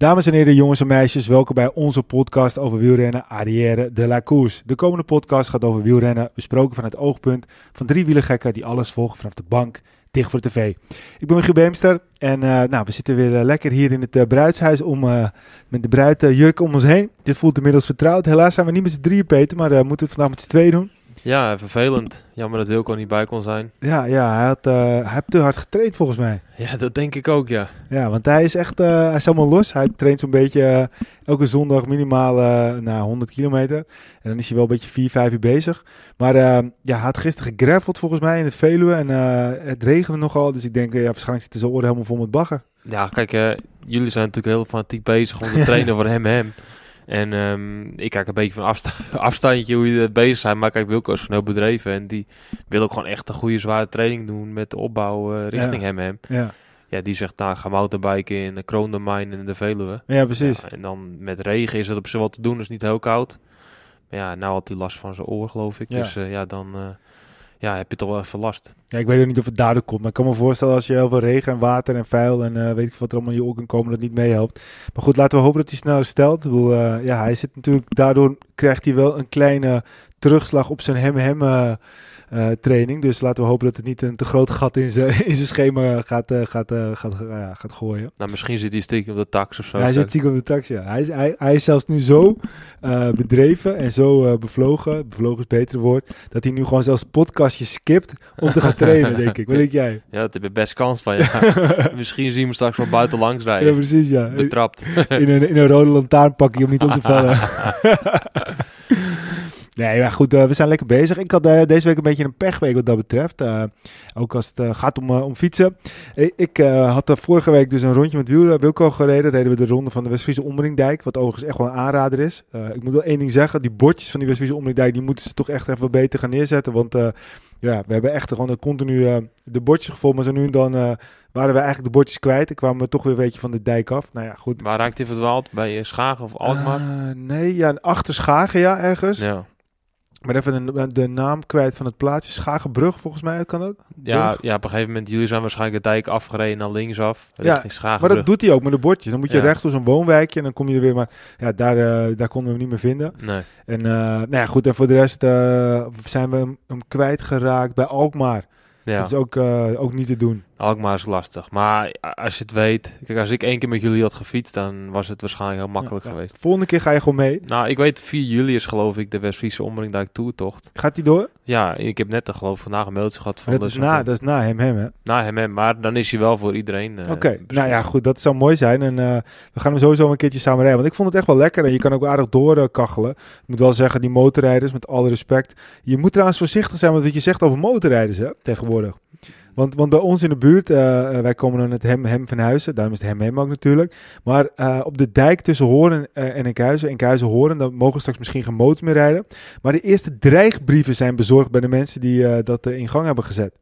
Dames en heren, jongens en meisjes, welkom bij onze podcast over wielrennen Arrière de la Course. De komende podcast gaat over wielrennen, besproken van het oogpunt van drie wielergekken die alles volgen vanaf de bank dicht voor tv. Ik ben Michiel Beemster en uh, nou, we zitten weer uh, lekker hier in het uh, bruidshuis om, met de bruid jurk om ons heen. Dit voelt inmiddels vertrouwd. Helaas zijn we niet met z'n drieën, Peter, maar moeten we het vandaag met z'n tweeën doen. Ja, vervelend. Jammer dat Wilco niet bij kon zijn. Ja, ja hij, had, uh, hij heeft te hard getraind volgens mij. Ja, dat denk ik ook, ja. Ja, want hij is echt, uh, hij is helemaal los. Hij traint zo'n beetje uh, elke zondag minimaal nou, 100 kilometer. En dan is hij wel een beetje 4, 5 uur bezig. Maar ja, hij had gisteren gegraffeld volgens mij in het Veluwe. En het regende nogal, dus ik denk, ja, waarschijnlijk zitten zijn oren helemaal vol met bagger. Ja, kijk, jullie zijn natuurlijk heel fanatiek bezig om te trainen voor hem hem. En um, ik kijk een beetje van afsta afstandje hoe je bezig zijn. Maar kijk, Wilco is van heel bedreven. En die wil ook gewoon echt een goede zware training doen met de opbouw uh, richting ja. hem. Ja. ja, die zegt, nou, ga mountainbiken in de Kroondomein en de Veluwe. Ja, precies. Ja, en dan met regen is het op zich wat te doen, is niet heel koud. Maar ja, nou had hij last van zijn oor, geloof ik. Ja. Dus uh, ja, dan uh, ja, heb je toch wel even last. Ja, ik weet ook niet of het daardoor komt. Maar ik kan me voorstellen als je heel veel regen en water en vuil en uh, weet ik wat er allemaal in je oor kan komen, dat niet meehelpt. Maar goed, laten we hopen dat hij snel herstelt. Ik bedoel, uh, ja, hij zit natuurlijk, daardoor krijgt hij wel een kleine terugslag op zijn hem-hem uh, training. Dus laten we hopen dat het niet een te groot gat in zijn, schema gaat, uh, gaat, uh, gaat, gaat gooien. Nou, misschien zit hij stiekem op de tax of zo. Ja, hij zit stiekem op de tax, ja. Hij is, hij, hij is zelfs nu zo bedreven en zo bevlogen, bevlogen is beter woord, dat hij nu gewoon zelfs podcastjes skipt om te gaan trainen, denk ik. Wat denk jij? Ja, dat heb je best kans van, ja. misschien zien we hem straks wel buiten langs rijden. Ja, precies, ja. Betrapt. in, een, in een rode lantaarnpakje om niet om te vallen. Nee, maar goed, uh, we zijn lekker bezig. Ik had uh, deze week een beetje een pechweek wat dat betreft. Uh, ook als het gaat om, om fietsen. Ik had vorige week dus een rondje met Wiel, Wilco gereden. Reden we de ronde van de Westfriese Omringdijk. Wat overigens echt wel een aanrader is. ik moet wel één ding zeggen. Die bordjes van die Westfriese Omringdijk, die moeten ze toch echt even beter gaan neerzetten. Want ja, we hebben echt gewoon continu de bordjes gevonden. Maar zo nu en dan waren we eigenlijk de bordjes kwijt. Ik kwam we toch weer een beetje van de dijk af. Nou ja, goed. Waar raakt hij verdwaald? Bij Schagen of Alkmaar? nee, ja, achter Schagen, ja, ergens. Ja. Maar even de, de, naam kwijt van het plaatsje. Schagenbrug, volgens mij kan dat. Ja, ja, op een gegeven moment, jullie zijn waarschijnlijk de dijk afgereden naar linksaf, richting ja, Schagenbrug. Maar dat doet hij ook met de bordjes. Dan moet je Ja. rechts door zo'n woonwijkje en dan kom je er weer. Maar ja, daar, eh, daar konden we hem niet meer vinden. Nee. En eh, nou ja, goed. En voor de rest eh, zijn we hem, hem kwijtgeraakt bij Alkmaar. Ja, Dat is ook, eh, ook niet te doen. Alkmaar is lastig. Maar als je het weet, kijk, als ik één keer met jullie had gefietst, dan was het waarschijnlijk heel makkelijk Ja, ja. geweest. Volgende keer ga je gewoon mee. Nou, ik weet 4 juli is geloof ik de West-Friese Omringdijk Toertocht. Gaat hij door? Ja, ik heb net geloof ik vandaag een mailtje gehad van dat, is na, dat is na hem, hem hè? na hem, hem, maar dan is hij wel voor iedereen. eh, Oké, nou ja, goed, dat zou mooi zijn. En eh, we gaan hem sowieso een keertje samen rijden. Want ik vond het echt wel lekker. En je kan ook aardig doorkachelen. Ik moet wel zeggen, die motorrijders, met alle respect. Je moet trouwens voorzichtig zijn met wat je zegt over motorrijders hè, tegenwoordig. Want, want bij ons in de buurt, eh, eh, wij komen dan het hem, hem van Huizen. Daarom is het hem, hem ook natuurlijk. Maar eh, op de dijk tussen Hoorn eh, en Enkhuizen, Enkhuizen Hoorn, dan mogen straks misschien geen motors meer rijden. Maar de eerste dreigbrieven zijn bezorgd bij de mensen die dat in gang hebben gezet.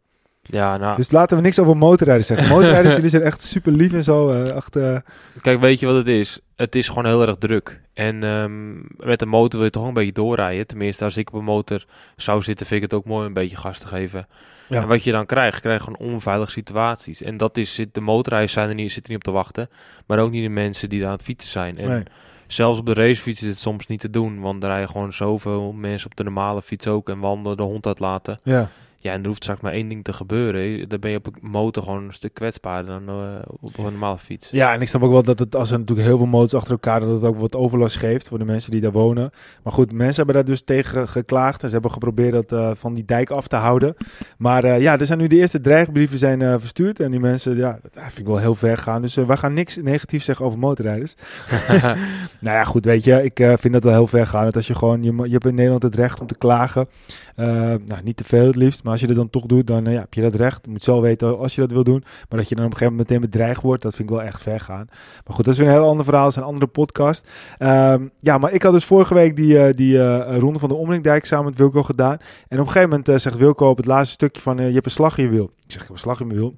Ja, nou, Dus laten we niks over motorrijders zeggen. Motorrijders, jullie zijn echt super lief en zo. eh, echt, eh, Kijk, weet je wat het is? Het is gewoon heel erg druk. En ehm, met een motor wil je toch een beetje doorrijden. Tenminste, als ik op een motor zou zitten, vind ik het ook mooi om een beetje gas te geven. Ja. En wat je dan krijgt, krijg je gewoon onveilige situaties. En dat is, de motorrijders zijn er niet, zitten niet op te wachten. Maar ook niet de mensen die daar aan het fietsen zijn. En nee. zelfs op de racefiets is het soms niet te doen. Want er rijden gewoon zoveel mensen op de normale fiets ook. En wandelen de hond uitlaten. Ja. Ja, en er hoeft straks maar één ding te gebeuren. Dan ben je op een motor gewoon een stuk kwetsbaarder dan eh, op een normale fiets. ja, en ik snap ook wel dat het, als er natuurlijk heel veel motors achter elkaar, dat het ook wat overlast geeft voor de mensen die daar wonen. Maar goed, mensen hebben daar dus tegen geklaagd en ze hebben geprobeerd dat eh, van die dijk af te houden. Maar eh, ja, er zijn nu de eerste dreigbrieven zijn verstuurd en die mensen, ja, dat vind ik wel heel ver gaan. Dus wij gaan niks negatiefs zeggen over motorrijders. Nou ja, goed, weet je, ik vind dat wel heel ver gaan. Dat als je gewoon, je, je hebt in Nederland het recht om te klagen. Nou, niet te veel het liefst, maar als je dat dan toch doet, dan eh, ja, heb je dat recht. Je moet zelf weten als je dat wil doen. Maar dat je dan op een gegeven moment meteen bedreigd wordt, dat vind ik wel echt ver gaan. Maar goed, dat is weer een heel ander verhaal. Dat is een andere podcast. Ehm, ja, maar ik had dus vorige week die, eh, die eh, ronde van de Omringdijk samen met Wilco gedaan. En op een gegeven moment zegt Wilco op het laatste stukje van, je hebt een slag in je wiel. Ik zeg, ik heb een slag in mijn wiel.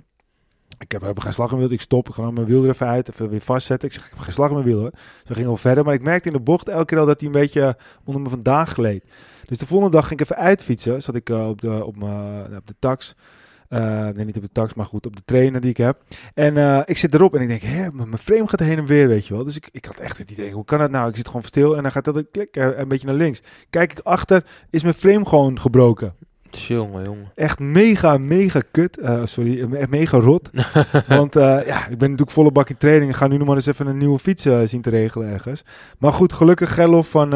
Ik heb, heb geen slag in mijn wiel. Ik stop. Ik ga mijn wiel er even uit. Even weer vastzetten. Ik zeg, ik heb geen slag in mijn wiel hoor. Zo ging wel verder. Maar ik merkte in de bocht elke keer al dat hij een beetje onder me vandaan gleed. Dus de volgende dag ging ik even uitfietsen. Zat ik uh, op, de, op, mijn, op de tax. Uh, nee, niet op de tax, maar goed, op de trainer die ik heb. En ik zit erop en ik denk, hè, mijn frame gaat heen en weer, weet je wel. Dus ik, ik had echt het idee, hoe kan dat nou? Ik zit gewoon stil en dan gaat dat klik, een beetje naar links. Kijk ik achter, is mijn frame gewoon gebroken. Jongen, jongen. Echt mega, mega kut. Uh, sorry, echt mega rot. Want uh, ja, ik ben natuurlijk volle bak in training. Ik ga nu nog maar eens even een nieuwe fiets uh, zien te regelen ergens. Maar goed, gelukkig Gerlof van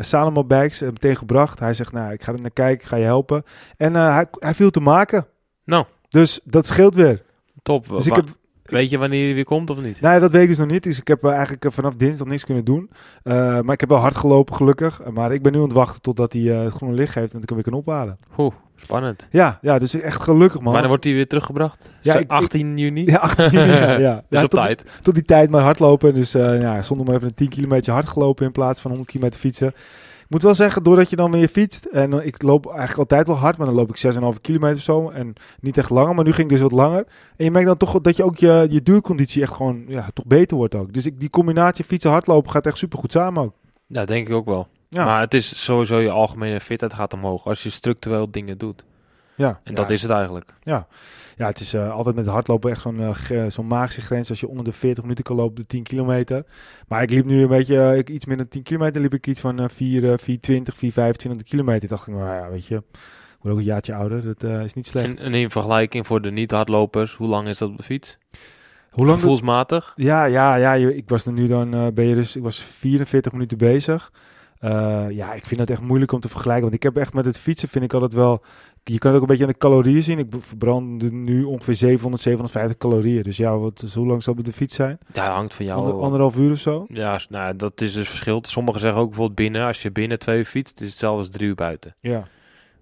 Salomo Bikes meteen gebracht. Hij zegt, nou, ik ga er naar kijken, ik ga je helpen. En hij, hij viel te maken. Nou. Dus dat scheelt weer. Top. Dus ik heb, Weet je wanneer hij weer komt of niet? Nee, dat weet ik dus nog niet. Dus ik heb eigenlijk vanaf dinsdag niks kunnen doen. Uh, maar ik heb wel hard gelopen, gelukkig. Maar ik ben nu aan het wachten totdat hij uh, het groene licht geeft en dat ik hem weer kan ophalen. Oeh, spannend. Ja, ja, dus echt gelukkig, man. Maar dan wordt hij weer teruggebracht? Ja, ik, 18 juni? Ja, 18 juni, ja. ja. dus ja, op tot, tijd. Tot die tijd maar hardlopen. Dus uh, ja, zonder maar even een 10 kilometer hard gelopen in plaats van 100 kilometer fietsen. Ik moet wel zeggen, doordat je dan weer fietst, en ik loop eigenlijk altijd wel hard, maar dan loop ik 6,5 kilometer of zo, en niet echt langer, maar nu ging ik dus wat langer. En je merkt dan toch dat je ook je, je duurconditie echt gewoon, ja, toch beter wordt ook. Dus ik, die combinatie fietsen, hardlopen gaat echt super goed samen ook. Ja, denk ik ook wel. Ja. Maar het is sowieso je algemene fitheid gaat omhoog als je structureel dingen doet. Ja. En dat is het eigenlijk. Ja. Ja, het is uh, altijd met hardlopen echt zo'n uh, zo'n magische grens. Als je onder de 40 minuten kan lopen, de 10 kilometer. Maar ik liep nu een beetje, uh, ik, iets minder dan 10 kilometer, liep ik iets van 4, 420, 425 kilometer. Ik dacht ik, nou ja, weet je, ik word ook een jaartje ouder, dat is niet slecht. En, en, in vergelijking voor de niet-hardlopers, hoe lang is dat op de fiets? Hoe lang Gevoelsmatig? Ja, ja, ja, ik was er nu dan, ben je dus, ik was 44 minuten bezig. Uh, ja, ik vind het echt moeilijk om te vergelijken. Want ik heb echt met het fietsen vind ik altijd wel. Je kan het ook een beetje aan de calorieën zien. Ik verbrand nu ongeveer 700, 750 calorieën. Dus ja, wat, dus hoe lang zal het de fiets zijn? Ja, hangt van jou. Ander, anderhalf uur of zo? Ja, nou, dat is dus verschil. Sommigen zeggen ook bijvoorbeeld binnen. Als je binnen twee uur fietst, is hetzelfde als drie uur buiten. Ja.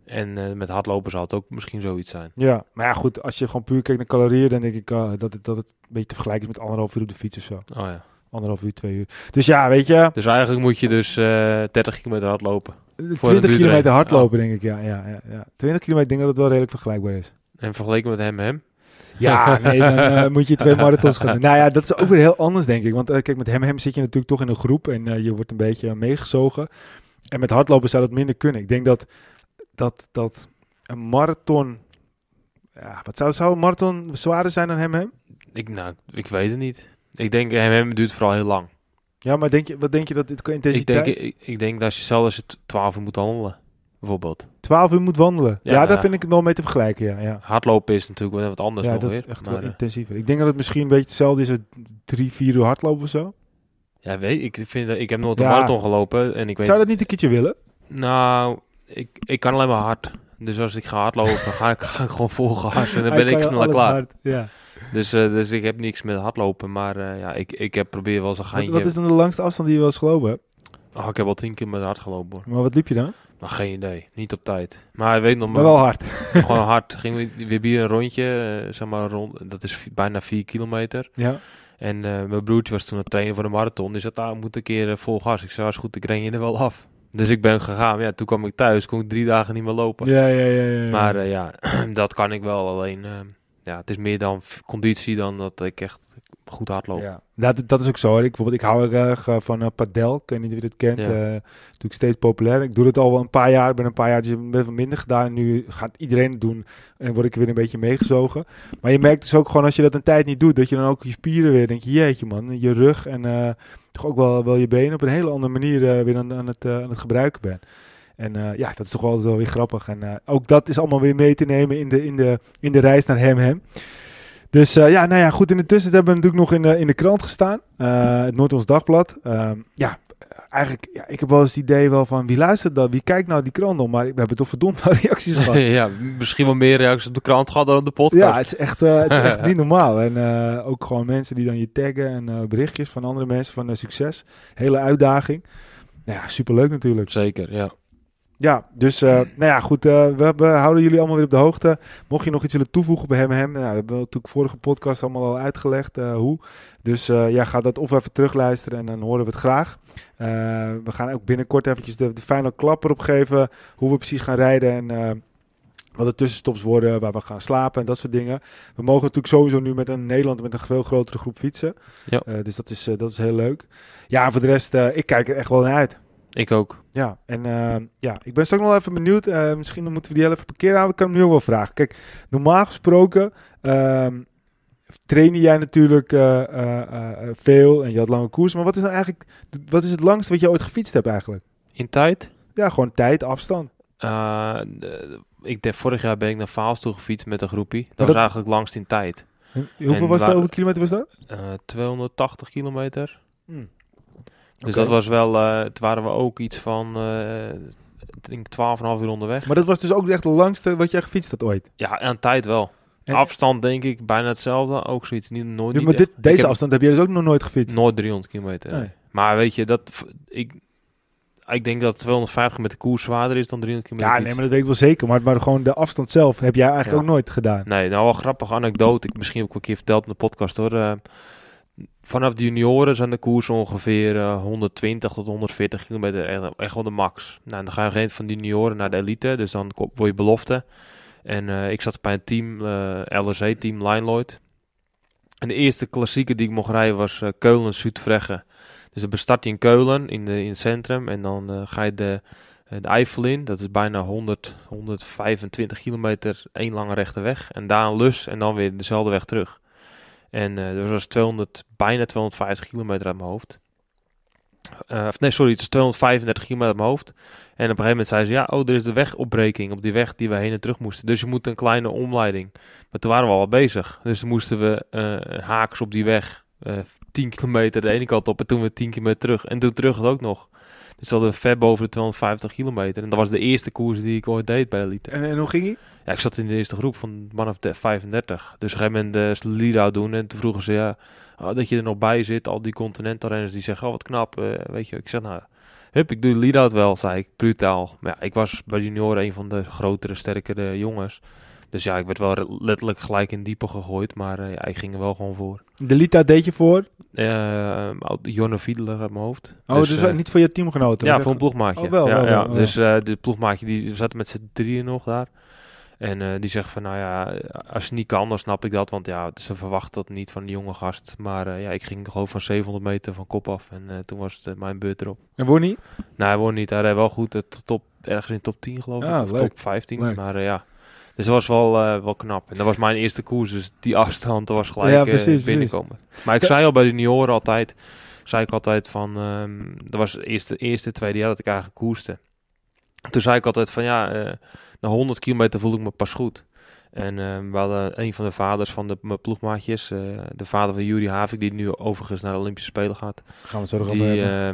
En uh, met hardlopen zal het ook misschien zoiets zijn. Ja, maar ja, goed. Als je gewoon puur kijkt naar calorieën, dan denk ik uh, dat, het, dat het een beetje te vergelijken is met anderhalf uur op de fiets of zo. Oh ja. Anderhalf uur, twee uur. Dus ja, weet je. Dus eigenlijk moet je dus uh, 30 kilometer hardlopen. 20 kilometer hardlopen, oh. denk ik. Ja, ja, ja, ja. 20 kilometer, denk ik dat het wel redelijk vergelijkbaar is. En vergeleken met hem, hem? Ja, nee, dan uh, moet je twee marathons gaan doen. Nou ja, dat is ook weer heel anders, denk ik. Want uh, kijk, met hem, hem zit je natuurlijk toch in een groep en uh, je wordt een beetje meegezogen. En met hardlopen zou dat minder kunnen. Ik denk dat, dat, dat een marathon... Ja, wat zou, zou een marathon zwaarder zijn dan hem, hem? Ik, nou, ik weet het niet. Ik denk, hem, hem duurt vooral heel lang. Ja, maar denk je, wat denk je dat dit qua Ik intensiteit... denk, ik, ik denk dat als je zelf als je 12 uur moet handelen, bijvoorbeeld. 12 uur moet wandelen. Ja, Ja, daar vind ik het wel mee te vergelijken, ja. ja. Hardlopen is natuurlijk wel wat anders ja, nog dat weer. is echt maar, wel eh, intensiever. Ik denk dat het misschien een beetje hetzelfde is als drie, vier uur hardlopen of zo. ja, weet ik, vind dat, ik heb nooit een Ja. marathon gelopen en ik weet... Zou je dat niet een keertje willen? Nou, ik, ik kan alleen maar hard. Dus als ik ga hardlopen, ga ik, ga ik gewoon en dan ben ik sneller alles klaar. hard, Ja. Dus, eh, dus ik heb niks met hardlopen, maar eh, ja, ik, ik heb probeer wel eens een Wat, wat is dan de langste afstand die je wel eens gelopen hebt? Oh, ik heb al tien keer met hard gelopen hoor. Maar wat liep je dan? Maar geen idee, niet op tijd. Maar ik weet nog Maar wel hard. gewoon hard. Ging we weer hier een rondje, eh, zeg maar rond, dat is bijna vier kilometer. Ja. En mijn broertje was toen aan het trainen voor de marathon. Die zei, daar moet een keer vol gas. Ik zei, is goed, ik ren je er wel af. Dus ik ben gegaan. Ja, toen kwam ik thuis, kon ik drie dagen niet meer lopen. Ja, ja, ja. ja, ja. Maar ja, dat kan ik wel. Alleen, ja, het is meer dan conditie dan dat ik echt goed hardloop. Ja, dat, dat is ook zo. hoor. Ik, bijvoorbeeld, ik hou erg erg, eh, van eh, padel. Ik weet niet wie dit kent. Ja. natuurlijk steeds populair. Ik doe het al wel een paar jaar. Ik ben een paar jaar best wel minder gedaan. Nu gaat iedereen het doen. En word ik er weer een beetje meegezogen. Maar je merkt dus ook gewoon als je dat een tijd niet doet. Dat je dan ook je spieren weer denk je, jeetje man. Je rug en toch ook wel, wel je benen op een hele andere manier weer aan, aan, het, aan het gebruiken bent. En eh, ja, dat is toch altijd wel weer grappig. En eh, ook dat is allemaal weer mee te nemen in de, in de, in de reis naar Hem Hem. Dus eh, ja, nou ja, goed. In de tussentijd hebben we natuurlijk nog in de, in de krant gestaan. Het Noord-Ons Dagblad. Ehm, ja, eigenlijk, ja, ik heb wel eens het idee wel van wie luistert dat? Wie kijkt nou die krant om? Maar we hebben toch verdomd veel reacties gehad. ja, misschien wel meer reacties op de krant gehad dan op de podcast. Ja, het is echt, het is echt niet normaal. En ook gewoon mensen die dan je taggen en berichtjes van andere mensen van succes. Hele uitdaging. Nou ja, superleuk natuurlijk. Zeker, ja. Ja, dus uh, nou ja, goed. Uh, we, we, houden jullie allemaal weer op de hoogte. Mocht je nog iets willen toevoegen bij hem, hem nou, dat hebben we natuurlijk vorige podcast allemaal al uitgelegd uh, hoe. Dus ja, ga dat of even terugluisteren en dan horen we het graag. we gaan ook binnenkort eventjes de, de final klapper opgeven. Hoe we precies gaan rijden en wat de tussenstops worden, waar we gaan slapen en dat soort dingen. We mogen natuurlijk sowieso nu met een Nederland met een veel grotere groep fietsen. Ja. dus dat is, dat is heel leuk. Ja, en voor de rest, ik kijk er echt wel naar uit. Ik ook. Ja, en uh, ja, ik ben straks nog wel even benieuwd. Uh, misschien moeten we die even parkeren houden. Ik kan hem nu ook wel vragen. Kijk, normaal gesproken uh, trainde jij natuurlijk uh, veel en je had lange koers. Maar wat is nou eigenlijk, wat is het langste wat je ooit gefietst hebt eigenlijk? In tijd? Ja, gewoon tijd, afstand. ik denk, vorig jaar ben ik naar Vaals toe gefietst met een groepie. Dat, dat, was eigenlijk langst in tijd. En hoeveel was dat? Hoeveel kilometer was dat? 280 kilometer. Hmm. Dus dat was wel, uh, toen waren we ook iets van, uh, ik denk 12,5 uur onderweg. Maar dat was dus ook echt de langste wat jij gefietst had ooit? Ja, aan tijd wel. Afstand denk ik bijna hetzelfde, ook zoiets niet, nooit ja, maar dit, deze afstand heb je dus ook nog nooit gefietst? Nooit 300 kilometer. Maar weet je, dat, ik, ik denk dat 250 met de koers zwaarder is dan 300 kilometer. Ja, nee, maar dat weet ik wel zeker. Maar, maar gewoon de afstand zelf heb jij eigenlijk ook nooit gedaan. Nee, nou wel grappige anekdote. Ik misschien ook een keer verteld in de podcast hoor. Uh, vanaf de junioren zijn de koers ongeveer 120 eh, tot 140 kilometer. Echt, wel de max. Nou, dan ga je van de junioren naar de elite. Dus dan word je belofte. En uh, ik zat bij een team, uh, eh, LRC-team Line Lloyd. En de eerste klassieke die ik mocht rijden was uh, Keulen-Zuidvregge. Dus dan bestart je in Keulen, in, de, in het centrum. En dan ga je de, de Eifel in. Dat is bijna 100, 125 kilometer één lange rechte weg. En daar een lus en dan weer dezelfde weg terug. En uh, dat was 200, bijna 250 kilometer uit mijn hoofd. Uh, nee, sorry, het is 235 kilometer uit mijn hoofd. En op een gegeven moment zei ze, ja, oh, er is de wegopbreking op die weg die we heen en terug moesten. Dus je moet een kleine omleiding. Maar toen waren we al bezig. Dus toen moesten we uh, haaks op die weg, uh, 10 kilometer de ene kant op en toen we 10 kilometer terug. En toen terug ook nog. Dus hadden we ver boven de 250 kilometer. En dat was de eerste koers die ik ooit deed bij de Elite. En, en hoe ging hij? Ja, ik zat in de eerste groep van man of 35. Dus op een gegeven moment de lead-out doen. En toen vroegen ze, ja, oh, dat je er nog bij zit. Al die continentalrenners die zeggen, oh wat knap. Uh, weet je, ik zeg, nou, hup, ik doe de lead-out wel, zei ik, brutaal. Maar ja, ik was bij junioren een van de grotere, sterkere jongens. Dus ja, ik werd wel letterlijk gelijk in diepe gegooid, maar uh, ja, ik ging er wel gewoon voor. De Lita deed je voor? Uh, Jonne Fiedler uit mijn hoofd. Oh, dus, dus uh, niet voor je teamgenoten? Ja, voor een ploegmaatje. Oh, wel, ja, wel, ja. Wel, Dus de ploegmaatje, die zat met z'n drieën nog daar. En die zegt van, nou ja, als je niet kan, dan snap ik dat. Want ja, ze verwachten dat niet van die jonge gast. Maar ja, ik ging gewoon van 700 meter van kop af. En toen was het mijn beurt erop. En won niet? Nee, hij won niet. Hij reed wel goed. Het top, ergens in top 10 geloof ik. Ah, of leuk. top 15. Leuk. Maar ja, dus dat was wel, wel knap. En dat was mijn eerste koers. Dus die afstand was gelijk ja, precies, binnenkomen. Precies. Maar ik zei al bij de junioren altijd, zei ik altijd van, um, dat was het eerste, eerste, tweede jaar dat ik eigenlijk koerste. Toen zei ik altijd van ja na 100 kilometer voel ik me pas goed. En uh, we hadden een van de vaders van de, mijn ploegmaatjes, uh, de vader van Juri Havik, die nu overigens naar de Olympische Spelen gaat. Gaan we zo nog die, uh,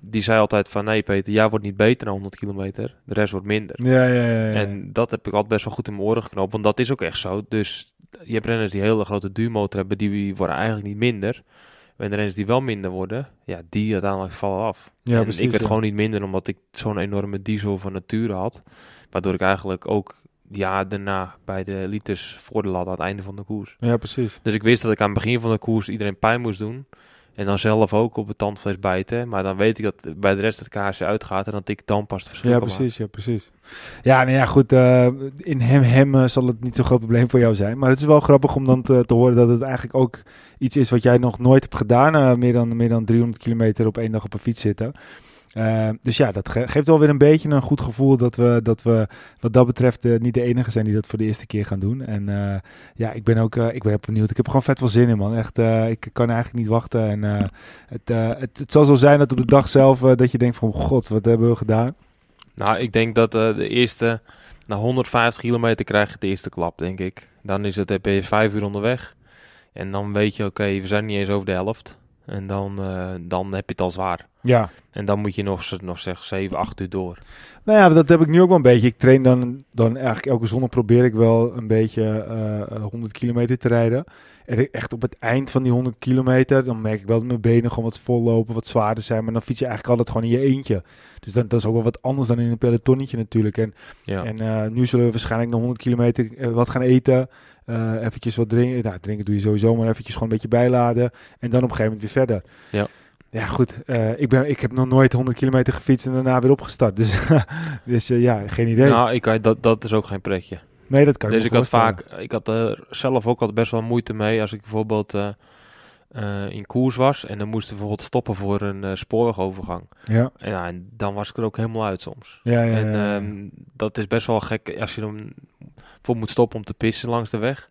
die zei altijd van, nee Peter, jij wordt niet beter na 100 kilometer, de rest wordt minder. Ja, ja, ja, ja. En dat heb ik altijd best wel goed in mijn oren geknopen, want dat is ook echt zo. Dus je hebt renners die hele grote duurmotor hebben, die worden eigenlijk niet minder. En de renners die wel minder worden, ja, die uiteindelijk vallen af. Ja, en precies, ik werd gewoon niet minder, omdat ik zo'n enorme diesel van nature had. Waardoor ik eigenlijk ook ja, daarna bij de liters voor de lat aan het einde van de koers. Ja, precies. Dus ik wist dat ik aan het begin van de koers iedereen pijn moest doen. En dan zelf ook op het tandvlees bijten. Maar dan weet ik dat bij de rest het kaarsje uitgaat en dat ik dan pas het verschil Ja, precies. Ja, precies. Ja, nou ja, goed. Uh, in hem, hem uh, zal het niet zo'n groot probleem voor jou zijn. Maar het is wel grappig om dan te, te, horen dat het eigenlijk ook iets is wat jij nog nooit hebt gedaan. Uh, meer, dan, meer dan 300 kilometer op één dag op een fiets zitten. Uh, dus ja, dat ge geeft wel weer een beetje een goed gevoel dat we, dat we wat dat betreft uh, niet de enige zijn die dat voor de eerste keer gaan doen. En uh, ja, ik ben ook ik ben benieuwd. Ik heb gewoon vet veel zin in, man. Echt, ik kan eigenlijk niet wachten. En het, het, zal zo zijn dat op de dag zelf dat je denkt van, god, wat hebben we gedaan? Nou, ik denk dat de eerste, na 150 kilometer krijg je de eerste klap, denk ik. Dan is het, ben je vijf uur onderweg. En dan weet je, oké, we zijn niet eens over de helft. En dan, dan heb je het al zwaar. Ja. En dan moet je nog, nog zeg 7, 8 uur door. Nou ja, dat heb ik nu ook wel een beetje. Ik train dan, dan eigenlijk elke zondag probeer ik wel een beetje eh 100 kilometer te rijden. En echt op het eind van die 100 kilometer, dan merk ik wel dat mijn benen gewoon wat vol lopen, wat zwaarder zijn. Maar dan fiets je eigenlijk altijd gewoon in je eentje. Dus dat, dat is ook wel wat anders dan in een pelotonnetje natuurlijk. En, Ja. en eh, nu zullen we waarschijnlijk nog 100 kilometer eh, wat gaan eten. eh eventjes wat drinken. Nou, drinken doe je sowieso, maar eventjes gewoon een beetje bijladen. En dan op een gegeven moment weer verder. Ja. Ja, goed. eh, ik, ben, ik heb nog nooit 100 kilometer gefietst en daarna weer opgestart. Dus, dus eh, ja, geen idee. Nou, ik, weet- dat, dat is ook geen pretje. nee, dat kan Dus ik had vaak, ik had er zelf ook altijd best wel moeite mee als ik bijvoorbeeld eh, eh, in koers was en dan moesten we bijvoorbeeld stoppen voor een eh, spoorwegovergang. Ja, En, ja, en dan was ik er ook helemaal uit soms. ja, ja. en ehm, dat is best wel gek als je dan voor moet stoppen om te pissen langs de weg.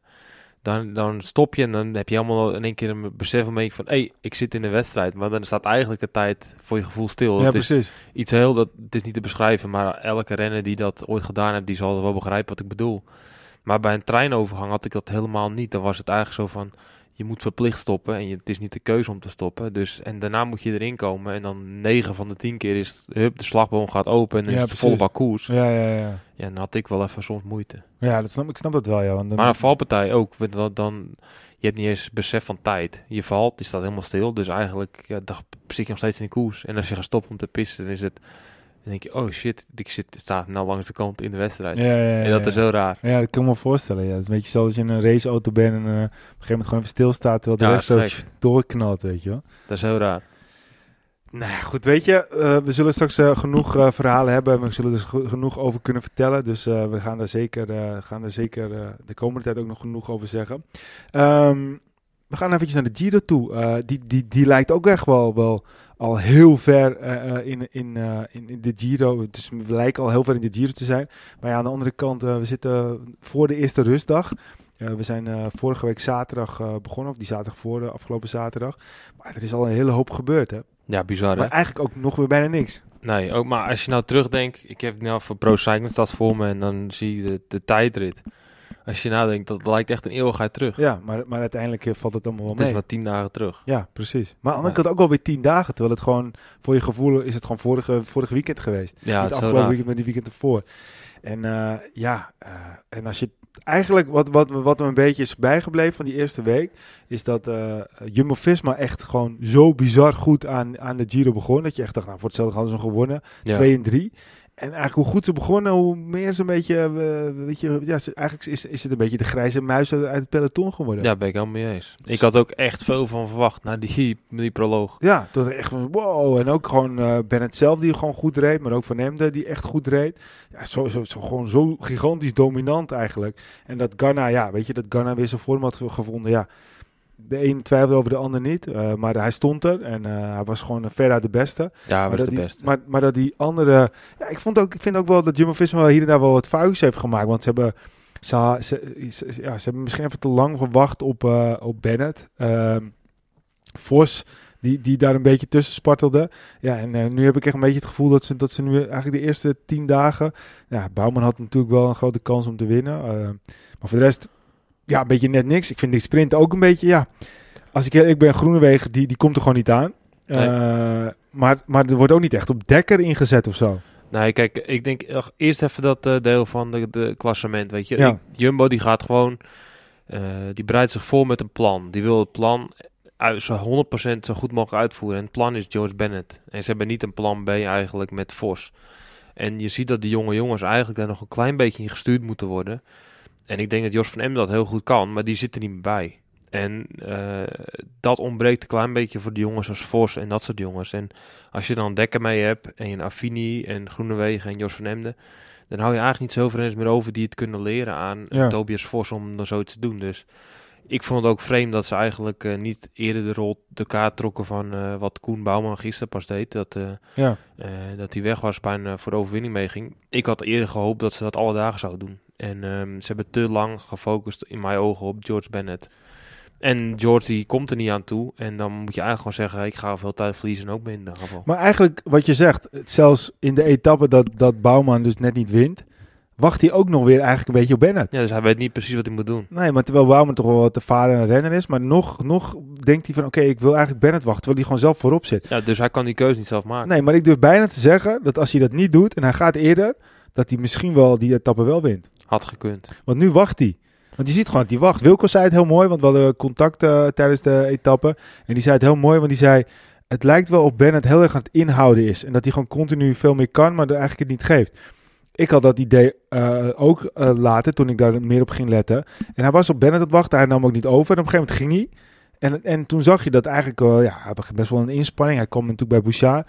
Dan, dan stop je en dan heb je allemaal in één keer een besef van, van hé, hey, ik zit in de wedstrijd. Maar dan staat eigenlijk de tijd voor je gevoel stil. ja, het is precies. iets heel, dat, het is niet te beschrijven, maar elke renner die dat ooit gedaan heeft, die zal wel begrijpen wat ik bedoel. Maar bij een treinovergang had ik dat helemaal niet. Dan was het eigenlijk zo van, je moet verplicht stoppen en je, het is niet de keuze om te stoppen. Dus, en daarna moet je erin komen en dan 9 van de 10 keer is het, hup, de slagboom gaat open en dan Ja, is het volle precies. koers. Ja, ja, ja. Ja, dan had ik wel even soms moeite. Ja, dat snap, ik snap dat wel, ja. Want Maar een valpartij ook, dan, dan, je hebt niet eens besef van tijd. Je valt, die staat helemaal stil, dus eigenlijk ja, dan zit je nog steeds in de koers. En als je gaat stoppen om te pissen, dan is het, dan denk je, oh shit, ik zit, sta nou langs de kant in de wedstrijd. ja, ja, ja, En dat ja. is heel raar. Ja, dat kan ik me voorstellen. Ja. Het is een beetje zoals als je in een raceauto bent en eh, op een gegeven moment gewoon even stilstaat terwijl de Ja, rest ook doorknalt, weet je wel. Dat is heel raar. Nou ja, goed, weet je, eh, we zullen straks eh, genoeg eh, verhalen hebben en we zullen er ge- genoeg over kunnen vertellen. Dus eh, we gaan daar zeker, eh, gaan daar zeker eh, de komende tijd ook nog genoeg over zeggen. Ehm, we gaan eventjes naar de Giro toe. Eh, die, die, die lijkt ook echt wel, wel al heel ver eh, eh, in, in, eh, in, in de Giro. Dus we lijken al heel ver in de Giro te zijn. Maar ja, aan de andere kant, we zitten voor de eerste rustdag. We zijn vorige week zaterdag begonnen, of die zaterdag voor de afgelopen zaterdag. Maar er is al een hele hoop gebeurd, hè? Ja, bizar hè? Maar eigenlijk ook nog weer bijna niks. Nee, ook maar als je nou terugdenkt, ik heb nou voor Pro Cycling Stad voor me en dan zie je de, de tijdrit. Als je nadenkt, dat lijkt echt een eeuwigheid terug. Ja, maar, maar uiteindelijk eh, valt het allemaal wel Het is mee. maar tien dagen terug. Ja, precies. Maar aan de andere kant ook alweer tien dagen. Terwijl het gewoon, voor je gevoel, is het gewoon vorige, vorige weekend geweest. Ja, Niet het afgelopen weekend, maar die weekend ervoor. En eh, ja, eh, en als je eigenlijk wat, wat, wat er een beetje is bijgebleven van die eerste week, is dat eh Jumbo-Visma echt gewoon zo bizar goed aan, aan de Giro begon. Dat je echt dacht, nou voor hetzelfde hadden ze gewonnen. Ja. 2 en 3. En eigenlijk hoe goed ze begonnen, hoe meer ze een beetje, eh, weet je, ja, ze- eigenlijk is, is het een beetje de grijze muis uit, het peloton geworden. Ja, ben ik helemaal mee eens. Ik had ook echt veel van verwacht na die, die proloog. Ja, dat echt van wow. En ook gewoon eh Bennett zelf die gewoon goed reed, maar ook Van Emden die echt goed reed. Ja, zo, zo, zo, gewoon zo gigantisch dominant eigenlijk. En dat Ghana, ja, weet je, dat Ghana weer zijn vorm had gevonden. Ja, de een twijfelde over de ander niet, eh, maar hij stond er en eh, hij was gewoon ver uit de beste. Ja, was dat de die, beste. Maar, maar dat die andere, ja, ik, vond ook, ik vind ook wel dat Jumbo-Visma wel hier en daar wel wat foutjes heeft gemaakt, want ze hebben ze, ze, ze- ja, ze hebben misschien even te lang gewacht op, eh, op Bennett. Ehm Vos, die, die daar een beetje tussen spartelde. Ja, en nu heb ik echt een beetje het gevoel dat ze, dat ze nu eigenlijk de eerste tien dagen... Ja, Bouwman had natuurlijk wel een grote kans om te winnen. eh, maar voor de rest, ja, een beetje net niks. Ik vind die sprint ook een beetje, ja... Als ik ik ben Groenewegen, die, die komt er gewoon niet aan. Nee. Eh, maar, maar er wordt ook niet echt op dekker ingezet of zo. Nee, kijk, ik denk eerst even dat eh, deel van de, de klassement, weet je. Ja. Ik- Jumbo die gaat gewoon, eh, die bereidt zich voor met een plan. Die wil het plan uit, zo 100% zo goed mogelijk uitvoeren. En het plan is George Bennett. En ze hebben niet een plan B eigenlijk met Vos. En je ziet dat die jonge jongens eigenlijk daar nog een klein beetje in gestuurd moeten worden. En ik denk dat Jos van Em dat heel goed kan, maar die zit er niet meer bij. En eh, dat ontbreekt een klein beetje voor de jongens als Vos en dat soort jongens. En als je dan Dekker mee hebt en een Affini en Groenewegen en Jos van Emden, dan hou je eigenlijk niet zoveel renners meer over die het kunnen leren aan Ja. Tobias Vos om dan zoiets te doen. Dus ik vond het ook vreemd dat ze eigenlijk eh, niet eerder de rol de kaart trokken van eh, wat Koen Bouwman gisteren pas deed. Dat, Ja. eh, dat hij weg was bijna voor de overwinning meeging. Ik had eerder gehoopt dat ze dat alle dagen zouden doen. En ehm, ze hebben te lang gefocust in mijn ogen op George Bennett. En George die komt er niet aan toe. En dan moet je eigenlijk gewoon zeggen, ik ga veel tijd verliezen en ook geval. Maar eigenlijk wat je zegt, zelfs in de etappe dat, dat Bouwman dus net niet wint, wacht hij ook nog weer eigenlijk een beetje op Bennett. Ja, dus hij weet niet precies wat hij moet doen. Nee, maar terwijl Bouwman toch wel wat de vader en renner is. Maar nog, nog denkt hij van, oké, ik wil eigenlijk Bennett wachten. Terwijl hij gewoon zelf voorop zit. Ja, dus hij kan die keuze niet zelf maken. Nee, maar ik durf bijna te zeggen dat als hij dat niet doet en hij gaat eerder, dat hij misschien wel die etappe wel wint. Had gekund. Want nu wacht hij. Want je ziet gewoon hij wacht. Wilco zei het heel mooi, want we hadden contact eh, tijdens de etappe. En die zei het heel mooi, want die zei... Het lijkt wel of Bennett heel erg aan het inhouden is. En dat hij gewoon continu veel meer kan, maar eigenlijk het niet geeft. Ik had dat idee eh, ook eh, later, toen ik daar meer op ging letten. En hij was op Bennett het wachten, hij nam ook niet over. En op een gegeven moment ging hij. En, en toen zag je dat eigenlijk, ja, hij best wel een inspanning. Hij kwam natuurlijk bij Bouchard.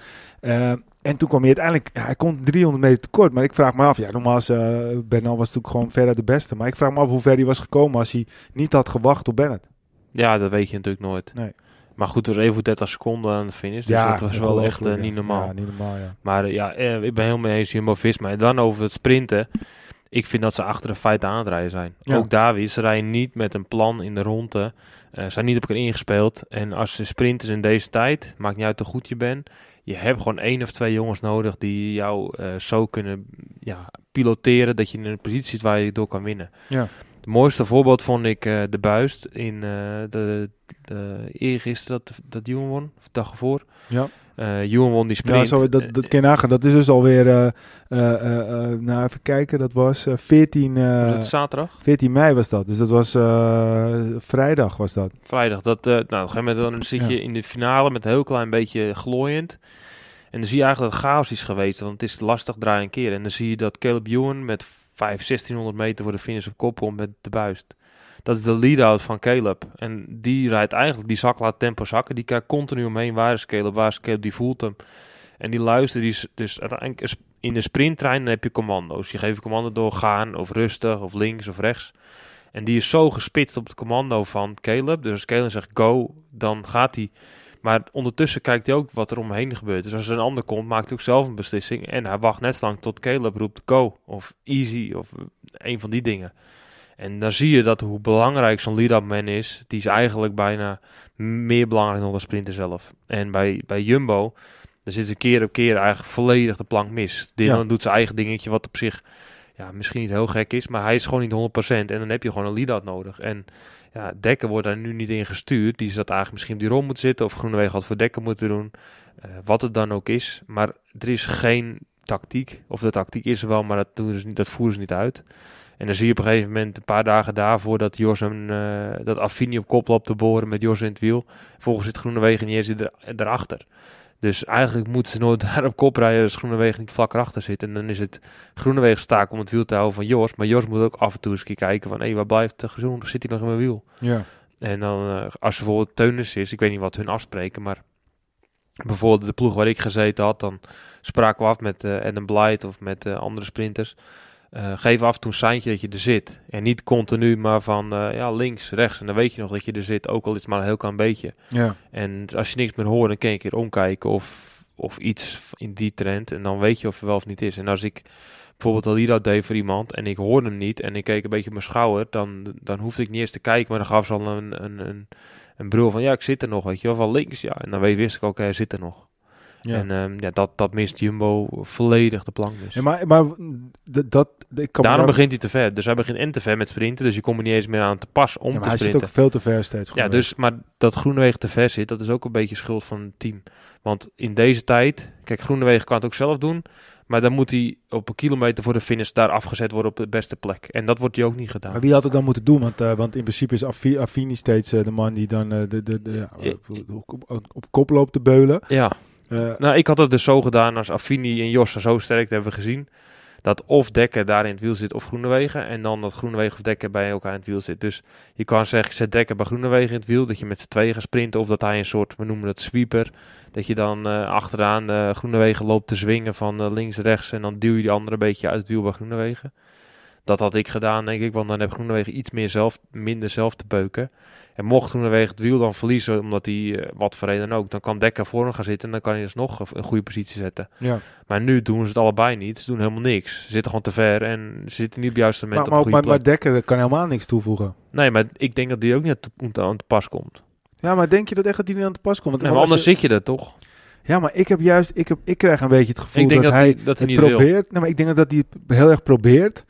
En toen kwam hij uiteindelijk, ja, hij kon 300 meter tekort. Maar ik vraag me af, ja, normaal is uh, Bernal was natuurlijk gewoon verder de beste. Maar ik vraag me af hoe ver hij was gekomen als hij niet had gewacht op Bennett. Ja, dat weet je natuurlijk nooit. Nee. Maar goed, er was even 30 seconden aan de finish. Dus Ja, dat was wel echt eh, niet normaal. Ja, niet normaal, ja. Maar eh, ja, eh, ik ben helemaal eens Jumbo-Visma. En dan over het sprinten. Ik vind dat ze achter de feiten aan het rijden zijn. Ook Davies, ze rijden niet met een plan in de ronde. Eh zijn niet op elkaar ingespeeld. En als ze sprinters in deze tijd, maakt niet uit hoe goed je bent. Je hebt gewoon één of twee jongens nodig die jou eh, zo kunnen ja, piloteren dat je in een positie zit waar je door kan winnen. Ja. Het mooiste voorbeeld vond ik eh, de buist in eh, de, de eergisteren dat, dat Ewan won, of de dag ervoor. Ja. Ewan won die Ja, sprint. zo, dat, dat. Dat is dus alweer, eh, eh, nou even kijken, dat was eh, 14, eh, Was het zaterdag? 14 mei was dat. Dus dat was vrijdag was dat. Vrijdag. Dat, nou, op een gegeven moment dan zit je Ja. in de finale met een heel klein beetje glooiend. En dan zie je eigenlijk dat het chaos is geweest. Want het is lastig draaien een keer. En dan zie je dat Caleb Ewan met 5, 1600 meter voor de finish op kop komt met de buist. Dat is de lead-out van Caleb. En die rijdt eigenlijk, die zak laat tempo zakken. Die kijkt continu omheen. Waar is Caleb? Waar is Caleb? Die voelt hem. En die luistert. Die is, dus uiteindelijk in de sprinttrein heb je commando's. Je geeft commando door gaan of rustig of links of rechts. En die is zo gespitst op het commando van Caleb. Dus als Caleb zegt go, dan gaat hij. Maar ondertussen kijkt hij ook wat er omheen gebeurt. Dus als er een ander komt, maakt hij ook zelf een beslissing. En hij wacht net lang tot Caleb roept go of easy of een van die dingen. En dan zie je dat hoe belangrijk zo'n lead-up man is. Die is eigenlijk bijna meer belangrijk dan de sprinter zelf. En bij, bij Jumbo, dan zit ze keer op keer eigenlijk volledig de plank mis. Dylan Ja. doet zijn eigen dingetje, wat op zich ja, misschien niet heel gek is. Maar hij is gewoon niet 100%. En dan heb je gewoon een lead-out nodig. En ja, Dekker wordt daar nu niet in gestuurd. Die zat eigenlijk misschien op die rol moeten zitten. Of Groenewegen had voor Dekker moeten doen. Eh, wat het dan ook is. Maar er is geen tactiek. Of de tactiek is er wel, maar dat, doen ze niet, dat voeren ze niet uit. En dan zie je op een gegeven moment, een paar dagen daarvoor, dat Jos een, eh, dat Affini op kop loopt te boren met Jos in het wiel. Volgens zit Groenewegen niet eens er, erachter. Dus eigenlijk moeten ze nooit daar op kop rijden als Groenewegen niet vlak erachter zit. En dan is het Groenewegen staak om het wiel te houden van Jos. Maar Jos moet ook af en toe eens kijken van, hé, waar blijft de Groen? Zit hij nog in mijn wiel? Ja. En dan, eh, als er bijvoorbeeld Teunis is, ik weet niet wat hun afspreken, maar bijvoorbeeld de ploeg waar ik gezeten had, dan spraken we af met eh Adam Blight of met andere sprinters. Eh, geef af en toe een seintje dat je er zit. En niet continu, maar van eh, ja, links, rechts. En dan weet je nog dat je er zit, ook al is het maar een heel klein beetje. Ja. En als je niks meer hoort, dan kan je een keer omkijken of, of iets in die trend. En dan weet je of er wel of niet is. En als ik bijvoorbeeld al lead deed voor iemand en ik hoorde hem niet en ik keek een beetje op mijn schouder, dan, dan hoefde ik niet eens te kijken, maar dan gaf ze al een, een, een, een brul van ja, ik zit er nog, weet je wel, van links, ja. En dan weet- wist ik ook, hij zit er nog. Ja. En ehm, ja, dat, dat mist Jumbo volledig de plank dus. Ja, maar, maar dat, ik kan Daarom daar- begint hij te ver. Dus hij begint en te ver met sprinten, dus je komt er niet eens meer aan te pas om Ja, maar te hij zit sprinten. ook veel te ver steeds. Ja, dus, maar dat Groenewegen te ver zit, dat is ook een beetje schuld van het team. Want in deze tijd, kijk, Groenewegen kan het ook zelf doen, maar dan moet hij op een kilometer voor de finish daar afgezet worden op de beste plek. En dat wordt hij ook niet gedaan. Maar wie had het dan moeten doen? Want, eh, want in principe is Affi- Affini steeds eh, de man die dan eh, de, de, de, ja, op- op kop loopt te beulen. Ja, Nou, ik had het dus zo gedaan als Affini en Jossa zo sterk, hebben gezien. Dat of Dekker daar in het wiel zit of Groenewegen. En dan dat Groenewegen of Dekker bij elkaar in het wiel zit. Dus je kan zeggen, zet Dekker bij Groenewegen in het wiel. Dat je met z'n tweeën gaat sprinten. Of dat hij een soort, we noemen dat sweeper. Dat je dan eh, achteraan eh Groenewegen loopt te zwingen van eh, links, rechts. En dan duw je die andere een beetje uit het wiel bij Groenewegen. Dat had ik gedaan, denk ik. Want dan heb Groenewegen iets meer zelf, minder zelf te beuken. En mocht Groenewegen het wiel dan verliezen, omdat hij, eh, wat voor reden ook, dan kan Dekker voor hem gaan zitten en dan kan hij dus nog een goede positie zetten. ja. Maar nu doen ze het allebei niet. Ze doen helemaal niks. Ze zitten gewoon te ver en ze zitten niet op het juiste moment Maar, maar, goede maar, maar. Dekker kan helemaal niks toevoegen. Nee, maar ik denk dat die ook niet aan te- aan te pas komt. Ja, maar denk je dat echt dat hij niet aan te pas komt? Want Nee, maar anders je- zit je er toch? Ja, maar ik heb juist, ik, heb, ik krijg een beetje het gevoel Ik denk dat, dat hij dat hij het niet wil. probeert. Nee, maar ik denk dat hij het heel erg probeert.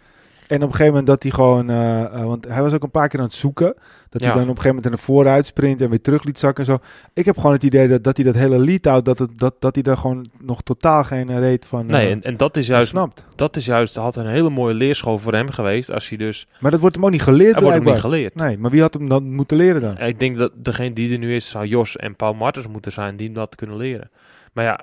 En op een gegeven moment dat hij gewoon... eh, eh, want hij was ook een paar keer aan het zoeken. Dat hij dan op een gegeven moment naar voren uitsprint en weer terug liet zakken en zo. Ik heb gewoon het idee dat, dat hij dat hele lead-out... Dat, het, dat, dat hij daar gewoon nog totaal geen reet van Nee, eh, en, en dat is juist, snapt. dat is juist, had een hele mooie leerschool voor hem geweest. Als hij dus, Maar dat wordt hem ook niet geleerd hij wordt hem niet geleerd. Nee, maar wie had hem dan moeten leren dan? Ik denk dat degene die er nu is, zou Jos en Paul Martens moeten zijn die hem dat kunnen leren. Maar ja,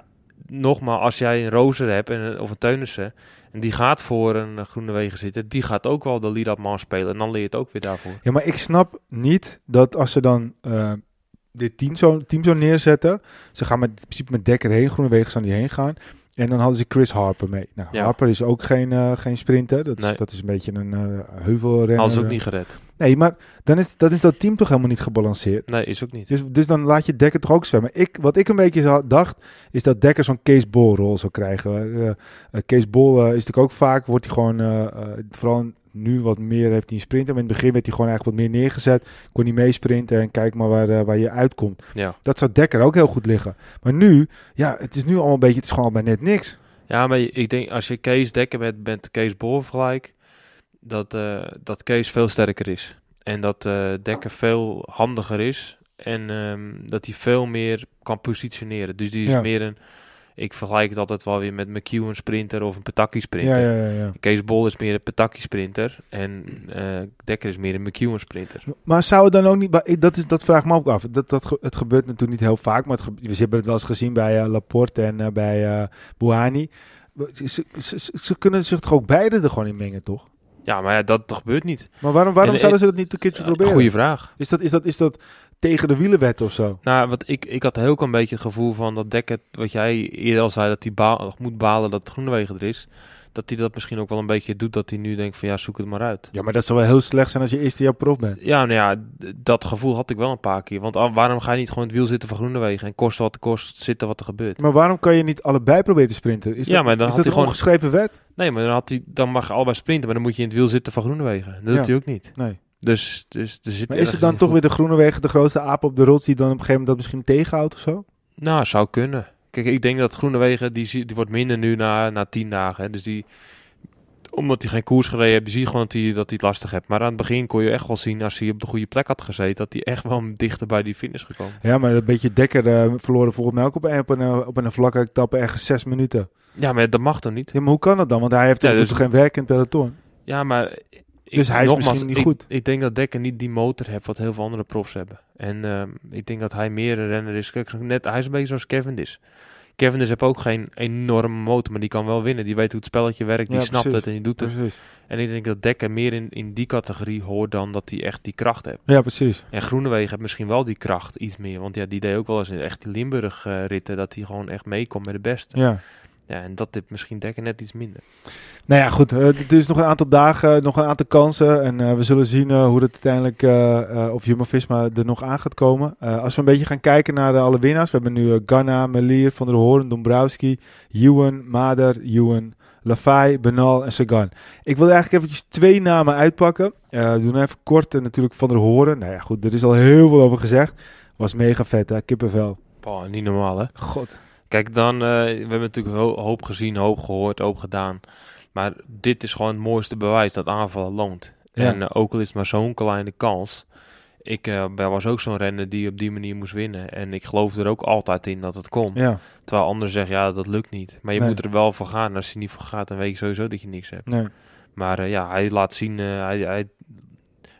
nogmaals, als jij een Rozer hebt en, of een Teunissen, die gaat voor een eh, Groene Wegen zitten, die gaat ook wel de lead-up man spelen. En dan leer je het ook weer daarvoor. Ja, maar ik snap niet dat als ze dan eh, dit team zo, team zo neerzetten. Ze gaan met, in principe met Dekker heen, Groenewegen zou die heen gaan. En dan hadden ze Chris Harper mee. Nou, Ja. Harper is ook geen, eh, geen sprinter. Dat is, Nee. dat is een beetje een eh heuvelrenner. Ze ook niet gered. Nee, maar dan is, dan is dat team toch helemaal niet gebalanceerd. Nee, is ook niet. Dus, dus dan laat je Dekker toch ook zwemmen. Ik, wat ik een beetje dacht, is dat Dekker zo'n Kees Bol rol zou krijgen. Eh, Kees Bol is natuurlijk ook vaak, wordt hij gewoon, vooral nu wat meer heeft hij een sprinter. Maar in het begin werd hij gewoon eigenlijk wat meer neergezet. Kon hij meesprinten en kijk maar waar, eh, waar je uitkomt. Ja. Dat zou Dekker ook heel goed liggen. Maar nu, ja, het is nu allemaal een beetje, het is gewoon bij net niks. Ja, maar ik denk als je Kees Dekker met, met Kees Bol vergelijkt, dat, eh, dat Kees veel sterker is. En dat eh Dekker veel handiger is. En ehm, dat hij veel meer kan positioneren. Dus die is Ja. meer een, ik vergelijk het altijd wel weer met McEwen sprinter of een Petaki sprinter. Ja, ja, ja. Kees Bol is meer een Petaki sprinter en eh, Dekker is meer een McEwen sprinter. Maar zou het dan ook niet... Dat, is, dat vraag me ook af. Dat, dat, het gebeurt natuurlijk niet heel vaak. Maar het we hebben het wel eens gezien bij eh, Laporte en eh, bij Bouhani. Ze- ze kunnen zich toch ook beide er gewoon in mengen, toch? Ja, maar ja, dat gebeurt niet. Maar waarom, waarom En, zouden eh, ze dat niet een keertje Ja, proberen? Goeie vraag. Is, dat, is, dat, is dat tegen de wielenwet of zo? Nou, wat ik, ik had heel een beetje het gevoel van dat Dekker, wat jij eerder al zei, dat hij ba moet balen dat Groenewegen er is. Dat hij dat misschien ook wel een beetje doet, dat hij nu denkt van ja, zoek het maar uit. Ja, maar dat zou wel heel slecht zijn als je eerste jaar prof bent. Ja, nou ja, dat gevoel had ik wel een paar keer. Want waarom ga je niet gewoon in het wiel zitten van Groenewegen en kost wat het kost, zitten wat er gebeurt? Maar waarom kan je niet allebei proberen te sprinten? Is Ja, dat, maar dan is had dat hij gewoon- ongeschreven wet? Nee, maar dan, had hij, dan mag je allebei sprinten, maar dan moet je in het wiel zitten van Groenewegen. Dat Ja. doet hij ook niet. Nee. Dus, dus er zit Maar is het dan toch weer de groene wegen de grootste aap op de rots die dan op een gegeven moment dat misschien tegenhoudt of zo? Nou, zou kunnen. Kijk, ik denk dat Groenewegen, die, die wordt minder nu na, na tien dagen. Hè. Dus die, omdat hij geen koers gereden heeft, zie je gewoon dat hij, dat hij het lastig heeft. Maar aan het begin kon je echt wel zien, als hij op de goede plek had gezeten, dat hij echt wel dichter bij die finish gekomen. Ja, maar een beetje Dekker eh, verloren volgens mij ook op een, op een, op een vlakke etappe ergens zes minuten. Ja, maar dat mag toch niet? Ja, maar hoe kan dat dan? Want hij heeft Ja, dus- dus geen werk in het peloton. Ja, maar... Dus hij is nogmaals, misschien niet ik- goed. Ik denk dat Dekker niet die motor heeft wat heel veel andere profs hebben. En ehm, ik denk dat hij meer een renner is. Kijk, net, hij is een beetje zoals Cavendish. Cavendish heeft ook geen enorme motor, maar die kan wel winnen. Die weet hoe het spelletje werkt, die Ja, snapt precies. het en die doet het. Precies. En ik denk dat Dekker meer in, in die categorie hoort dan dat hij echt die kracht heeft. Ja, precies. En Groenewegen heeft misschien wel die kracht iets meer. Want ja, die deed ook wel eens echt die Limburg-ritten. dat hij gewoon echt meekomt met de beste. Ja. Ja. en dat heeft misschien Dekker net iets minder. Nou ja, goed. eh, Het is nog een aantal dagen, nog een aantal kansen. En eh, we zullen zien eh, hoe het uiteindelijk, eh, eh, of Jumbo-Visma er nog aan gaat komen. Eh, als we een beetje gaan kijken naar de alle winnaars. We hebben nu eh, Ganna, Melier, Van der Hoorn, Dombrowski, Ewan, Mader, Ewan, Lafay, Benal en Sagan. Ik wil eigenlijk eventjes twee namen uitpakken. Eh, we doen even kort. En natuurlijk Van der Hoorn. Nou ja, goed. Er is al heel veel over gezegd. Was mega vet, hè? Kippenvel. Boah, niet normaal, hè? God. Kijk, dan, eh, we hebben natuurlijk ho- hoop gezien, hoop gehoord, hoop gedaan. Maar dit is gewoon het mooiste bewijs dat aanvallen loont. Ja. En eh, ook al is het maar zo'n kleine kans. Ik ben- was ook zo'n renner die op die manier moest winnen. En ik geloof er ook altijd in dat het kon. Ja, Terwijl anderen zeggen, ja, dat lukt niet. Maar je Nee. moet er wel voor gaan. Als je niet voor gaat, dan weet je sowieso dat je niks hebt. nee. Maar eh, ja, hij laat zien, hij, hij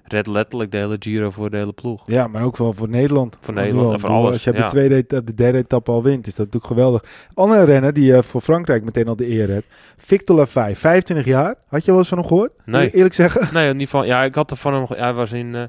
redt letterlijk de hele Giro voor de hele ploeg. Ja, maar ook wel voor Nederland. Voor Nederland en voor alles, Als je ja. de tweede de derde etappe al wint, is dat natuurlijk geweldig. Andere renner die eh, voor Frankrijk meteen al de eer heeft. Victor Lafay, 25 jaar. Had je wel eens van hem gehoord? Nee. Eerlijk zeggen? Nee, in ieder geval, ja, ik had er van hem, hij was in, eh,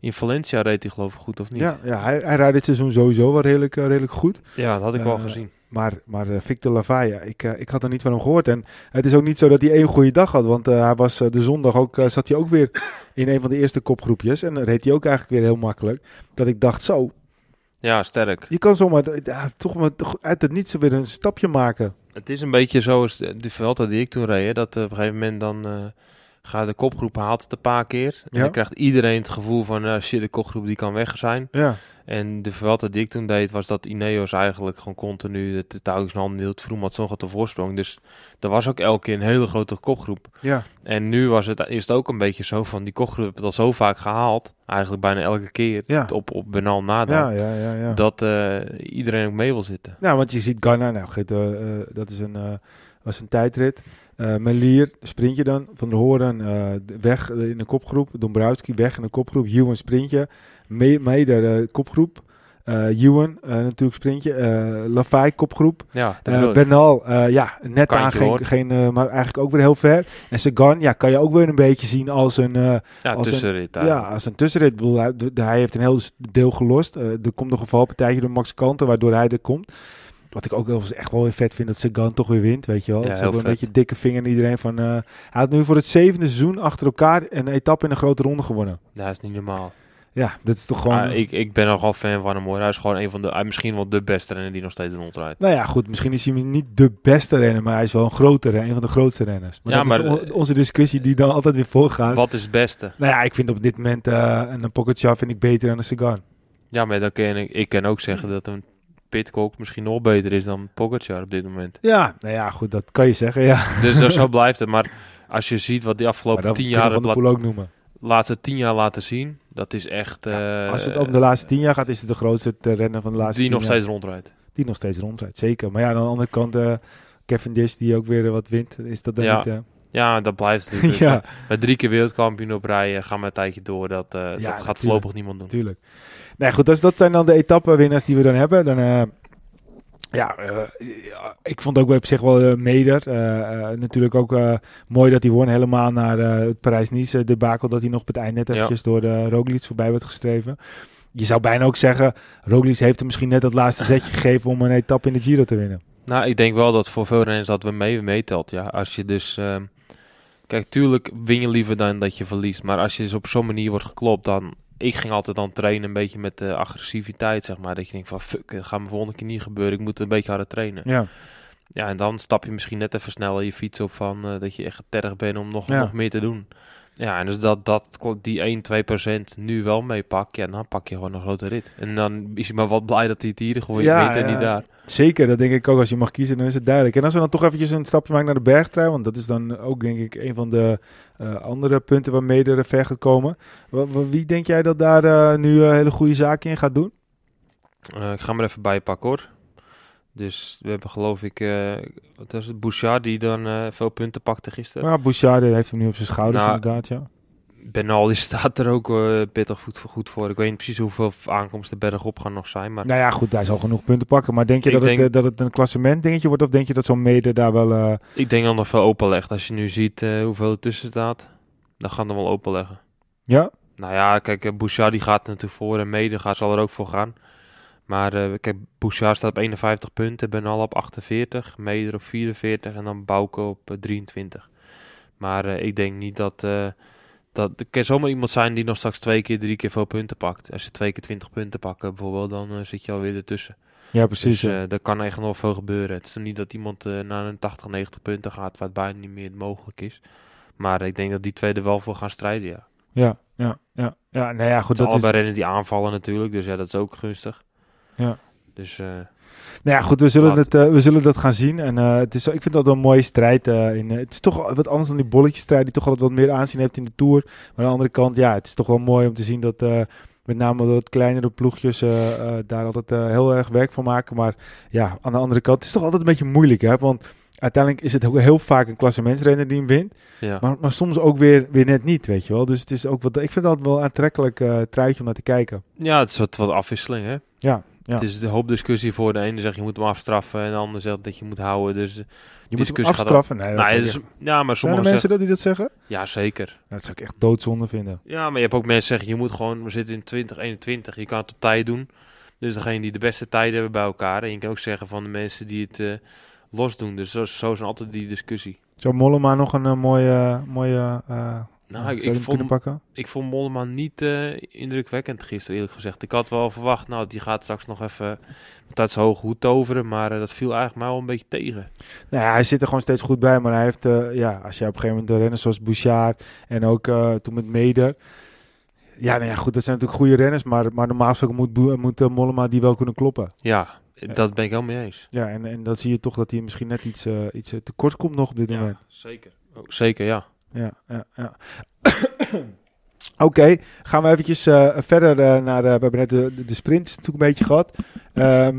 in Valencia, reed hij geloof ik goed of niet? Ja, ja hij, hij rijdt dit seizoen sowieso wel redelijk, eh, redelijk goed. Ja, dat had ik wel gezien. Maar, maar eh, Victor Lafay, ja, ik, eh, ik had er niet van hem gehoord. En het is ook niet zo dat hij één goede dag had. Want eh, hij was de zondag ook, zat hij ook weer in een van de eerste kopgroepjes. En dan reed hij ook eigenlijk weer heel makkelijk. Dat ik dacht, zo, Ja, sterk. je kan zomaar ja, toch, maar, toch uit het niets weer een stapje maken. Het is een beetje zoals de, de Vuelta die ik toen reed. hè, Dat op een gegeven moment dan gaat de kopgroep haalt het een paar keer. En Ja. dan krijgt iedereen het gevoel van, eh, shit, de kopgroep die kan weg zijn. Ja, En de Vuelta die ik toen deed, was dat Ineos eigenlijk gewoon continu het de touwtjes in handen hield. Vroeg nog de voorsprong. Dus er was ook elke keer een hele grote kopgroep. ja, En nu was het, het ook een beetje zo van, die kopgroep het al zo vaak gehaald. Eigenlijk bijna elke keer. Ja. Op, op Benal na dan. ja, ja, ja. ja. Dat eh, iedereen ook mee wil zitten. Nou, want je ziet Ghana, nou, eh, dat is een, was een tijdrit. Eh Melier, sprintje dan. Van der Hoorn eh, weg in de kopgroep. Dombrowski weg in de kopgroep. Ewan sprintje. Me- Meider eh, kopgroep. Eh Ewan eh, natuurlijk sprintje. Eh Lafay kopgroep. Ja, Eh. Bernal, eh, ja, net aan, geen, geen, eh, maar eigenlijk ook weer heel ver. En Sagan, ja, kan je ook weer een beetje zien als een, eh, ja, als een- tussenrit. ja, eigenlijk. als een tussenrit. Bedoel, hij, heeft een heel deel gelost. Eh, er komt nog een valpartijtje door Max Kanten, waardoor hij er komt. Wat ik ook wel eens echt wel weer vet vind, dat Sagan toch weer wint, weet je wel. Ja, het is heel ook wel een beetje dikke vinger in iedereen van... eh, hij had nu voor het zevende seizoen achter elkaar een etappe in een grote ronde gewonnen. Dat is niet normaal. Ja, dat is toch gewoon... Ah, ik, ik ben nogal fan van hem hoor. Hij is gewoon een van de, misschien wel de beste renner die nog steeds rondrijdt. Nou ja, goed, misschien is hij niet de beste renner, maar hij is wel een grote renner, een van de grootste renners. Maar Ja, dat maar, is on- onze discussie die dan altijd weer voorgaat. Wat is het beste? Nou ja, ik vind op dit moment eh, een Pogacar vind ik beter dan een Sagan. Ja, maar dan kan ik, ik kan ook zeggen dat een Pitcock misschien nog beter is dan Pogacar op dit moment. Ja, nou ja, goed, dat kan je zeggen, ja. Dus zo, zo blijft het. Maar als je ziet wat die afgelopen dat tien jaar, Poel ook noemen. laatste tien jaar laten zien, dat is echt... eh, Als het om de laatste tien jaar gaat, is het de grootste eh, renner van de laatste die nog jaar. steeds rondrijdt. Die nog steeds rondrijdt, zeker. Maar ja, aan de andere kant, eh Kevin Dish die ook weer wat wint, is dat dan Ja. niet... Ja, dat blijft natuurlijk. ja, Met drie keer wereldkampioen op rij eh, gaan we een tijdje door. Dat, eh, dat gaat voorlopig niemand doen. natuurlijk. Nee, goed, dus dat zijn dan de etappenwinnaars die we dan hebben. Dan, eh, ja, eh, ik vond ook op zich wel eh, Meder. natuurlijk ook mooi dat hij won, helemaal naar het Parijs-Nice debakel. Dat hij nog op het eind net Ja. eventjes door de Roglic voorbij werd gestreven. Je zou bijna ook zeggen, Roglic heeft hem misschien net dat laatste zetje gegeven om een etappe in de Giro te winnen. Nou, ik denk wel dat voor veel renners dat we mee meetelt. Ja, als je dus... ehm, kijk, tuurlijk win je liever dan dat je verliest. Maar als je dus op zo'n manier wordt geklopt, dan... Ik ging altijd dan trainen een beetje met de agressiviteit, zeg maar. Dat je denkt van, fuck, het gaat me volgende keer niet gebeuren. Ik moet een beetje harder trainen. Ja, Ja, en dan stap je misschien net even sneller je fiets op van eh, dat je echt getergd bent om nog, Ja. nog meer te doen. Ja, en dus dat, dat die 1, 2 procent nu wel meepakt, ja, dan pak je gewoon een grote rit. En dan is je maar wat blij dat hij het hier gewoon Ja, weet en ja. niet daar. zeker. Dat denk ik ook. Als je mag kiezen, dan is het duidelijk. En als we dan toch eventjes een stapje maken naar de bergtrui, want dat is dan ook denk ik een van de eh, andere punten waar Meder ver gaat komen. Wa- wa- Wie denk jij dat daar eh, nu een hele goede zaken in gaat doen? Eh, ik ga hem er even bij pakken hoor. Dus we hebben geloof ik, eh wat is het, Bouchard die dan eh, veel punten pakte gisteren. Ja, Bouchard heeft hem nu op zijn schouders Nou, inderdaad, ja. Benal staat er ook eh, pittig goed, voor- goed voor. Ik weet niet precies hoeveel aankomsten bergop gaan nog zijn, maar... Nou ja, goed, hij zal genoeg punten pakken. Maar denk je dat, denk- het, dat het een klassement dingetje wordt? Of denk je dat zo'n Meder daar wel... Ik denk dat nog veel openlegt. Als je nu ziet hoeveel er tussen staat, dan gaan er wel openleggen. ja? Nou ja, kijk, Bouchard die gaat er natuurlijk voor en mede gaat zal er ook voor gaan. Maar eh, kijk, Bouchard staat op 51 punten, Benal op 48, Meder op 44 en dan Bouke op eh, 23. Maar eh, ik denk niet dat... eh dat er kan zomaar iemand zijn die nog straks twee keer, drie keer veel punten pakt. Als ze twee keer 20 punten pakken bijvoorbeeld, dan eh, zit je alweer ertussen. Ja, precies. Dus ja. eh, er kan echt nog veel gebeuren. Het is niet dat iemand eh, naar een 80, 90 punten gaat, wat bijna niet meer mogelijk is. Maar ik denk dat die twee er wel voor gaan strijden, ja. ja, ja, ja. Ja, nou ja, goed. Het Dat zijn is, allebei renners die aanvallen natuurlijk, dus ja, dat is ook gunstig. Ja. Dus eh, Nou ja, goed, we zullen, het, eh, we zullen dat gaan zien. En eh, het is, ik vind dat wel een mooie strijd. in, het is toch wat anders dan die bolletjesstrijd die toch altijd wat meer aanzien heeft in de Tour. Maar aan de andere kant, ja, het is toch wel mooi om te zien dat met name de wat kleinere ploegjes daar altijd heel erg werk van maken. Maar ja, aan de andere kant, het is toch altijd een beetje moeilijk, hè. Want uiteindelijk is het ook heel vaak een klassementsrenner die hem wint. ja. Maar, maar soms ook weer, weer net niet, weet je wel. Dus het is ook wat, ik vind dat wel een aantrekkelijk truitje om naar te kijken. ja, het is wat, wat afwisseling, hè. Ja, ja. Het is de hoop discussie voor de ene zegt je moet hem afstraffen en de ander zegt dat je moet houden. Dus, eh, Je moet hem gaat afstraffen. Nee, nou, ja, maar zijn er sommigen mensen zeggen... dat die dat zeggen? Ja, zeker. Nou, dat zou ik echt doodzonde vinden. Ja, maar je hebt ook mensen zeggen, je moet gewoon, we zitten in 2021, je kan het op tijd doen. Dus degene die de beste tijden hebben bij elkaar. En je kan ook zeggen van de mensen die het eh, los doen. Dus zo, zo is altijd die discussie. Zou Mollema nog een eh, mooie, mooie Nou, ik, ik, vond, pakken? ik vond Mollema niet eh, indrukwekkend gisteren, eerlijk gezegd. Ik had wel verwacht, nou, die gaat straks nog even uit zijn hoge hoed toveren. Maar eh, dat viel eigenlijk mij wel een beetje tegen. Nou ja, hij zit er gewoon steeds goed bij. Maar hij heeft, eh, ja, als je op een gegeven moment de renners zoals Bouchard en ook toen met Meder. Ja, nou ja, goed, dat zijn natuurlijk goede renners. Maar, maar normaal gesproken moet, moet Mollema die wel kunnen kloppen. Ja, dat ben ik helemaal mee eens. Ja, en, en dan zie je toch dat hij misschien net iets, eh, iets tekort komt nog op dit moment. zeker. Oh, zeker, ja. Ja, ja, ja. Oké, gaan we eventjes eh, verder eh, naar... de- we hebben net de, de, de sprint natuurlijk een beetje gehad. Ehm,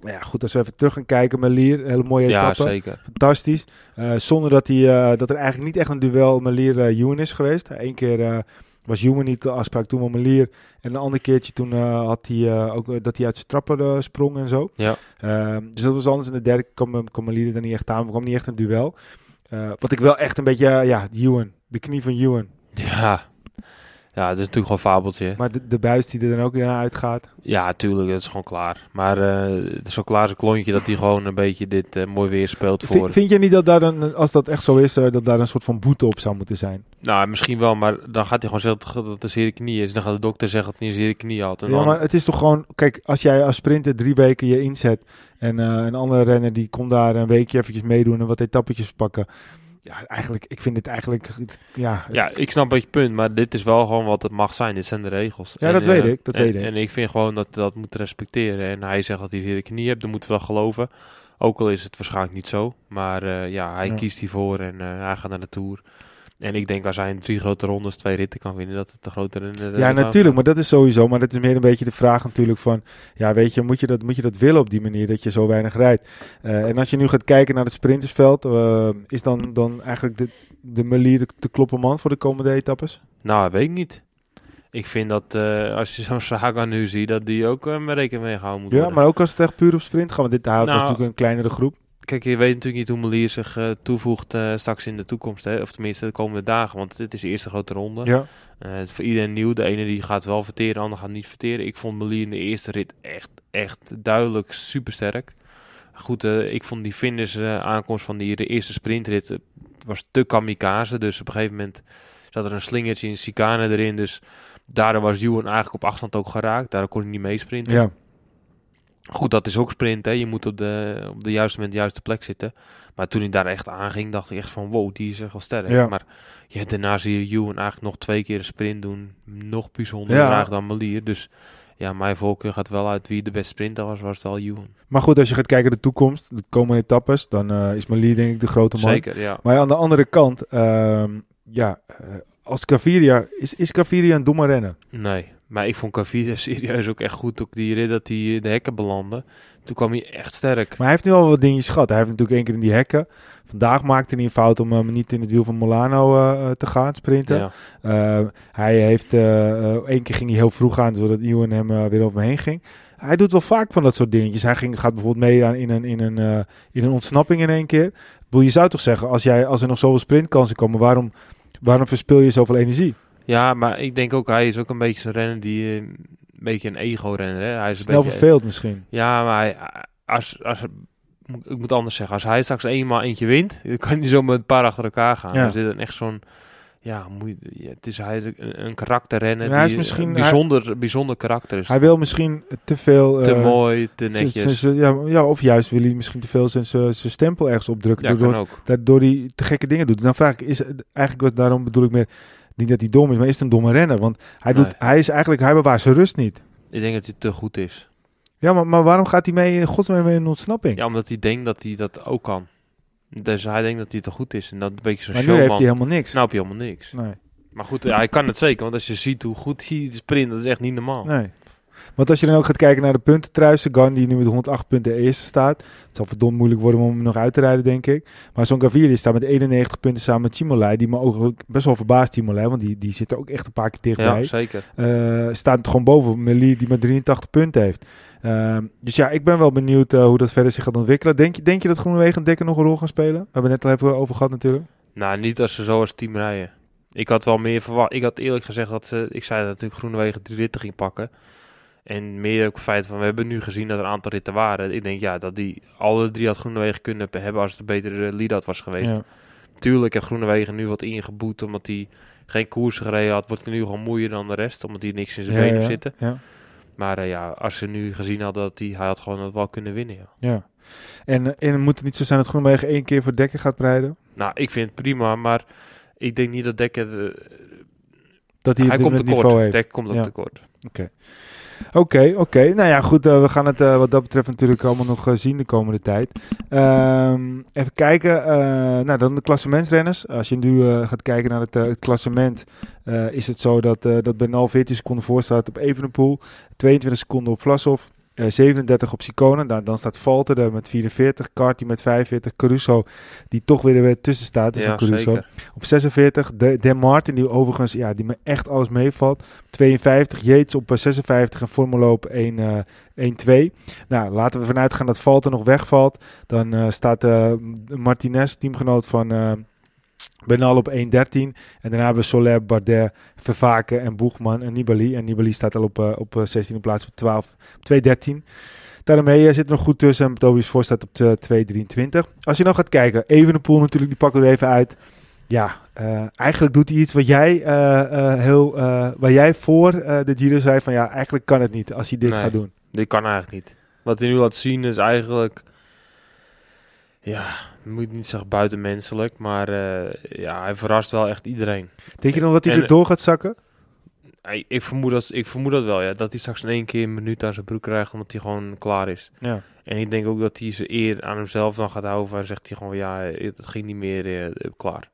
nou ja, goed, als we even terug gaan kijken. Melier, hele mooie Ja, etappe. zeker. Fantastisch. Eh, zonder dat, hij, eh, dat er eigenlijk niet echt een duel Melier-Ewan is geweest. Eén keer eh, was Ewan niet de afspraak, toen wel Melier. En een ander keertje toen eh, had hij eh, ook eh, dat hij uit zijn trappen eh, sprong en zo. Ja. Ehm, dus dat was anders. In de derde kwam, kwam Melier er niet echt aan. Er kwam niet echt een duel. Eh, wat ik wel echt een beetje, eh, ja, Ewan. De knie van Ewan. Ja. Ja, dat is natuurlijk gewoon een fabeltje. Maar de, de buis die er dan ook weer naar uitgaat. Ja, tuurlijk, dat is gewoon klaar. Maar eh, het is zo klaar als een klontje dat hij gewoon een beetje dit eh, mooi weer speelt voor... Vind, vind je niet dat daar een, als dat echt zo is, eh, dat daar een soort van boete op zou moeten zijn? Nou, misschien wel, maar dan gaat hij gewoon zeggen dat het een zere knie is. Dan gaat de dokter zeggen dat hij een zere knie had. En Ja, dan, maar het is toch gewoon... Kijk, als jij als sprinter drie weken je inzet... en een andere renner die komt daar een weekje eventjes meedoen... en wat etappetjes pakken... Ja, eigenlijk, ik vind het eigenlijk... Ja, Ja, ik snap wat je punt, maar dit is wel gewoon wat het mag zijn. Dit zijn de regels. Ja, En, dat eh, weet ik, dat en, weet ik. En ik vind gewoon dat dat moeten respecteren. En hij zegt dat hij zere knie hebt, dan moeten we dat geloven. Ook al is het waarschijnlijk niet zo. Maar eh, ja, hij Ja. kiest hiervoor en eh, hij gaat naar de Tour. En ik denk als hij in drie grote rondes twee ritten kan winnen, dat het de grotere... renner ja natuurlijk, maar dat is sowieso. Maar dat is meer een beetje de vraag natuurlijk van... Ja, weet je, moet je dat, moet je dat willen op die manier... dat je zo weinig rijdt? Eh, en als je nu gaat kijken naar het sprintersveld... eh, is dan, dan eigenlijk de, de Melier de, de klopperman voor de komende etappes? Nou, weet ik niet. Ik vind dat eh, als je zo'n Saga nu ziet, dat die ook uh, rekening mee gehouden moet Ja, worden. maar ook als het echt puur op sprint gaat... want dit houdt Nou, natuurlijk een kleinere groep. Kijk, je weet natuurlijk niet hoe Melier zich eh, toevoegt eh, straks in de toekomst. Hè? Of tenminste de komende dagen, want dit is de eerste grote ronde. Ja. Eh, het is voor iedereen nieuw. De ene die gaat wel verteren, de ander gaat niet verteren. Ik vond Melier in de eerste rit echt, echt duidelijk supersterk. Goed, ik vond die finish aankomst van die de eerste sprintrit was te kamikaze. Dus op een gegeven moment zat er een slingertje in Chicane erin. Dus daardoor was Ewan eigenlijk op afstand ook geraakt. Daardoor kon hij niet meesprinten. ja. Goed, dat is ook sprint. Hè. Je moet op de, op de juiste moment de juiste plek zitten. Maar toen hij daar echt aanging, dacht ik echt van wow, die is echt wel sterk. Ja. Maar ja, daarna zie je Ewan eigenlijk nog twee keer een sprint doen. Nog bijzonder Ja. dan Melier. Dus ja, mijn voorkeur gaat wel uit wie de beste sprinter was, was het al Ewan. Maar goed, als je gaat kijken naar de toekomst, de komende etappes, dan eh, is Malier denk ik de grote man. Zeker, ja. Maar aan de andere kant, ehm, ja, eh, als Caviria, is, is Caviria een domme renner? Nee, maar ik vond Caviria serieus ook echt goed. Ook die rit dat hij de hekken belandde. Toen kwam hij echt sterk. Maar hij heeft nu al wat dingetjes gehad. Hij heeft natuurlijk één keer in die hekken. Vandaag maakte hij een fout om hem niet in het wiel van Molano eh, te gaan sprinten. Ja. Eh, hij heeft eh, eh, één keer ging hij heel vroeg aan, zodat Ewan hem eh, weer over me heen ging. Hij doet wel vaak van dat soort dingetjes. Hij ging, gaat bijvoorbeeld mee aan in een, in, een, eh, in een ontsnapping in één keer. Je zou toch zeggen, als, jij, als er nog zoveel sprintkansen komen, waarom, waarom verspil je zoveel energie? Ja, maar ik denk ook, hij is ook een beetje zo'n renner die... eh, een beetje een ego-renner, hè. Hij is een Snel beetje, verveeld misschien. Ja, maar hij, als, als, ik moet anders zeggen. Als hij straks eenmaal eentje wint, dan kan hij zo met een paar achter elkaar gaan. Ja. Dus dit is echt zo'n... Ja, het is eigenlijk een, een karakterrenner Ja, hij is die misschien- een bijzonder, bijzonder karakter is. Hij wil misschien te veel... te eh, mooi, te netjes. ja, ja, of juist wil hij misschien te veel zijn, zijn stempel ergens opdrukken. Ja, door, kan ook. daardoor hij te gekke dingen doet. Dan vraag ik, is eigenlijk wat daarom bedoel ik meer, niet dat hij dom is, maar is het een domme renner? Want hij, doet, Nee. hij is eigenlijk, hij bewaart zijn rust niet. Ik denk dat hij te goed is. Ja, maar, maar waarom gaat hij mee in godsnaam mee in een ontsnapping? Ja, omdat hij denkt dat hij dat ook kan. Dus hij denkt dat hij te goed is. En dat een beetje zo'n maar nu showman. heeft hij helemaal niks. Nou heb je helemaal niks. Nee, Maar goed, ja, hij kan het zeker. Want als je ziet hoe goed hij sprint, dat is echt niet normaal. nee. Want als je dan ook gaat kijken naar de puntentrui, Sagan die nu met 108 punten eerste staat. Het zal verdomd moeilijk worden om hem nog uit te rijden, denk ik. Maar zo'n Gaviria staat met 91 punten samen met Chimolai. Die me ook best wel verbaast, Chimolai. Want die, die zit er ook echt een paar keer dichtbij. Ja, zeker. Eh, staat gewoon boven Melie die maar 83 punten heeft. Ehm, dus ja, ik ben wel benieuwd eh, hoe dat verder zich gaat ontwikkelen. Denk je, denk je dat Groenewegen en Dekker nog een rol gaan spelen? We hebben het net al even over gehad natuurlijk. Nou, niet als ze zo als team rijden. Ik had wel meer verwacht. Ik had eerlijk gezegd dat ze... Ik zei dat natuurlijk Groenewegen drie ritten ging pakken. En meer ook het feit van... We hebben nu gezien dat er een aantal ritten waren. Ik denk ja, dat die alle drie had Groenewegen kunnen hebben als het een betere lead-out was geweest. Ja. tuurlijk heeft Groenewegen nu wat ingeboet, omdat hij geen koers gereden had. Wordt hij nu gewoon moeier dan de rest, omdat hij niks in zijn Ja, benen ja, zitten. Ja. Maar eh, ja, als ze nu gezien hadden dat hij, hij had gewoon het wel kunnen winnen, ja. ja. En, en moet het niet zo zijn dat Groenewegen één keer voor Dekker gaat rijden? Nou, ik vind het prima, maar ik denk niet dat Dekker... eh, Dat hij, hij komt tekort. heeft. Dekker komt ook Ja. tekort. Oké, oké. Nou ja, goed. eh, we gaan het eh, wat dat betreft natuurlijk allemaal nog eh, zien de komende tijd. Ehm, even kijken. nou, dan de klassementsrenners. Als je nu gaat kijken naar het, het klassement, is het zo dat, dat Bernal 14 seconden voor staat op Evenepoel, 22 seconden op Vlasov, eh 37 op Sicone. Dan, dan staat Valter er met 44, Carty met 45, Caruso die toch weer er weer tussen staat. Is ja, Caruso. zeker. Op 46, de, Dan Martin, die overigens, ja, die me echt alles meevalt. Op 52, Yates op eh, 56 en Formelo op 1, eh 1-2. Nou, laten we vanuit gaan dat Valter nog wegvalt. Dan eh, staat eh, Martinez, teamgenoot van eh Bernal op 1-13. En daarna hebben we Soler, Bardet, Vervaken en Boegman en Nibali. En Nibali staat al op, eh, op eh, 16e plaats op 12, op 2-13. Daarmee eh, zit er nog goed tussen. En Tobias voor staat op eh, 2-23. Als je nou gaat kijken, Evenepoel natuurlijk, die pakken we even uit. Ja, eh, eigenlijk doet hij iets wat jij, eh, eh, heel, eh, waar jij voor eh, de Giro zei van ja, eigenlijk kan het niet als hij dit Nee. gaat doen. Dit kan eigenlijk niet. Wat hij nu laat zien is eigenlijk... Ja, moet niet zeggen buitenmenselijk, maar eh, ja, hij verrast wel echt iedereen. Denk je nog dat hij En- er door gaat zakken? Hij- Ik vermoed, dat, ik vermoed dat wel, ja. Dat hij straks in één keer een minuut aan zijn broek krijgt, omdat hij gewoon klaar is. Ja. En ik denk ook dat hij zijn eer aan hemzelf dan gaat houden en zegt hij gewoon, ja, het ging niet meer eh, klaar.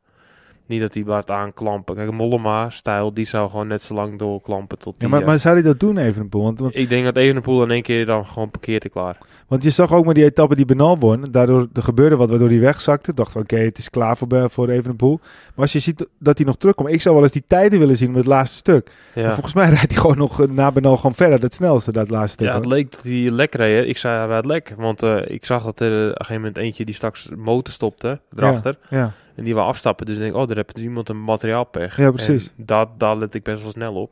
Niet dat hij blijft aanklampen. Kijk, Mollema, stijl, die zou gewoon net zo lang doorklampen tot ja die... maar, eh, maar zou hij dat doen Evenepoel? Want, want, Ik denk dat Evenepoel in één keer dan gewoon parkeert en klaar. want je zag ook met die etappe die Benal won. Daardoor er gebeurde wat waardoor hij wegzakte. Dacht oké, het is klaar voor, voor Evenepoel. Maar als je ziet dat hij nog terugkomt. Ik zou wel eens die tijden willen zien met het laatste stuk. Maar Ja. volgens mij rijdt hij gewoon nog eh, na Benal gewoon verder. Het snelste, dat laatste stuk. Ja, het hoor. leek dat hij lek reed. Ik zei, hij rijdt lek. Want eh, ik zag dat er op een gegeven moment eentje die straks motor stopte, erachter. ja. En die wou afstappen. Dus ik denk, oh, daar heeft iemand een materiaalpech. Ja, precies. En daar, daar let ik best wel snel op.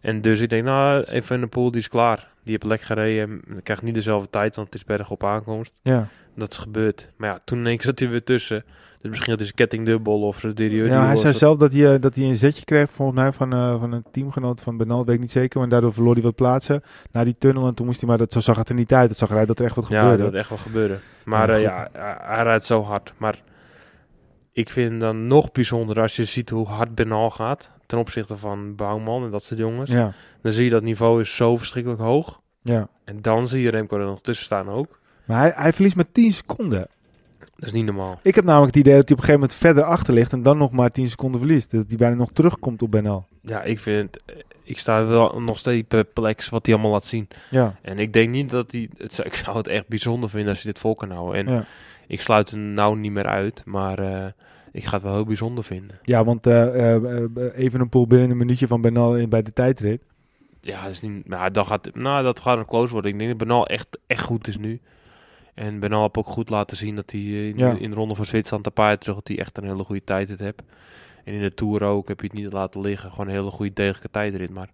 En dus ik denk, nou, even in de pool, die is klaar. Die heeft lek gereden. en krijgt niet dezelfde tijd, want het is berg op aankomst. ja. Dat is gebeurd. Maar ja, toen in één keer zat hij weer tussen. Dus misschien had hij zijn ketting dubbel of derieur. Ja, hij zei zelf dat hij, eh, dat hij een zetje kreeg, volgens mij, van, eh, van een teamgenoot van Benal. Dat weet ik niet zeker. Maar daardoor verloor hij wat plaatsen naar die tunnel. En toen moest hij, maar dat, zo zag het er niet uit. Het zag eruit dat er echt wat Ja, gebeurde. dat echt wel gebeuren. Maar Ja, eh, ja, hij rijdt zo hard. Maar ik vind dan nog bijzonder als je ziet hoe hard Benal gaat. Ten opzichte van Bouwman en dat soort jongens. Ja, Dan zie je dat niveau is zo verschrikkelijk hoog. ja. En dan zie je Remco er nog tussen staan ook. Maar hij, hij verliest met 10 seconden. Dat is niet normaal. Ik heb namelijk het idee dat hij op een gegeven moment verder achter ligt en dan nog maar 10 seconden verliest. Dat hij bijna nog terugkomt op Benal. Ja, ik vind... eh, Ik sta wel nog steeds perplex wat hij allemaal laat zien. Ja, En ik denk niet dat hij... Het, zou- ik zou het echt bijzonder vinden als hij dit vol kan houden. En ja. ik sluit hem nou niet meer uit. Maar eh, ik ga het wel heel bijzonder vinden. ja want eh, eh, eh, even een pool binnen een minuutje van Benal in, bij de tijdrit. Ja, dat is niet... Nou, dan gaat, nou, dat gaat een close worden. Ik denk dat Bernal echt, echt goed is nu. En Bernal heb ook goed laten zien dat hij in, Ja. in de ronde van Zwitserland een paar jaar terug... dat hij echt een hele goede tijd het heeft. En in de Tour ook heb je het niet laten liggen. Gewoon een hele goede degelijke tijdrit. Maar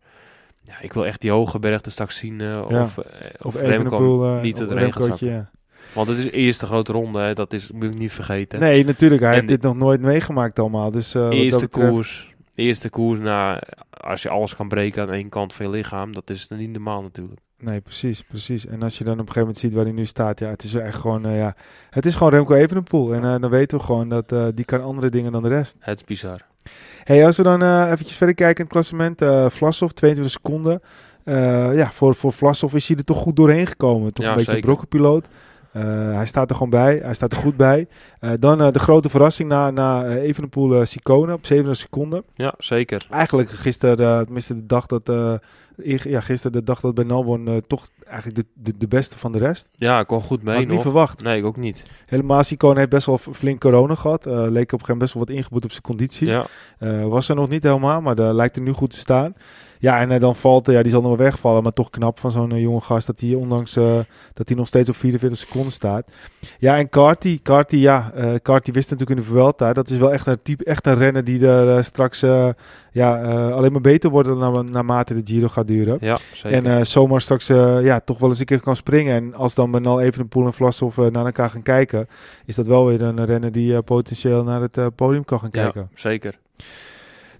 ja, ik wil echt die hoge bergen straks zien Ja. of, of, Of Remco niet Remcootje, zakken. ja. Want het is de eerste grote ronde, hè. dat is, moet ik niet vergeten. Nee, natuurlijk. Hij En heeft dit nog nooit meegemaakt allemaal. Dus, eh, eerste betreft- koers, eerste koers na, als je alles kan breken aan één kant van je lichaam, dat is niet normaal natuurlijk. Nee, precies, precies. En als je dan op een gegeven moment ziet waar hij nu staat, ja, het is echt gewoon, eh, ja, het is gewoon Remco Evenepoel. En eh, dan weten we gewoon dat die kan andere dingen dan de rest. Het is bizar. Hey, als we dan eventjes verder kijken in het klassement, Vlasov, 22 seconden. Ja, voor, voor Vlasov is hij er toch goed doorheen gekomen. Toch Ja, een beetje een brokkenpiloot. Eh, hij staat er gewoon bij, hij staat er goed bij. Eh, dan eh, de grote verrassing na, na Evenepoel Sicone op 37 seconden. Ja, zeker. Eigenlijk gisteren, tenminste de dag dat, ja, gisteren de dag dat Bernal won, toch eigenlijk de, de, de beste van de rest. Ja, ik kwam goed Had mee ik niet nog. verwacht. Nee, ik ook niet. Helemaal, Sicone heeft best wel flink corona gehad. Eh, leek op een gegeven moment best wel wat ingeboet op zijn conditie. Ja, was er nog niet helemaal, maar daar lijkt er nu goed te staan. Ja, en eh, dan valt, ja, die zal nog wel wegvallen, maar toch knap van zo'n eh, jonge gast dat hij ondanks eh, dat hij nog steeds op 44 seconden staat. Ja, en Carty, Carty, ja, Carty wist natuurlijk in de Vuelta, dat is wel echt een type, echt een renner die er straks ja, alleen maar beter wordt na, naarmate de Giro gaat duren. Ja, zeker. En zomaar straks ja, toch wel eens een keer kan springen. En als dan Bernal even een poel en Vlasov eh, naar elkaar gaan kijken, is dat wel weer een renner die potentieel naar het podium kan gaan kijken. ja, zeker.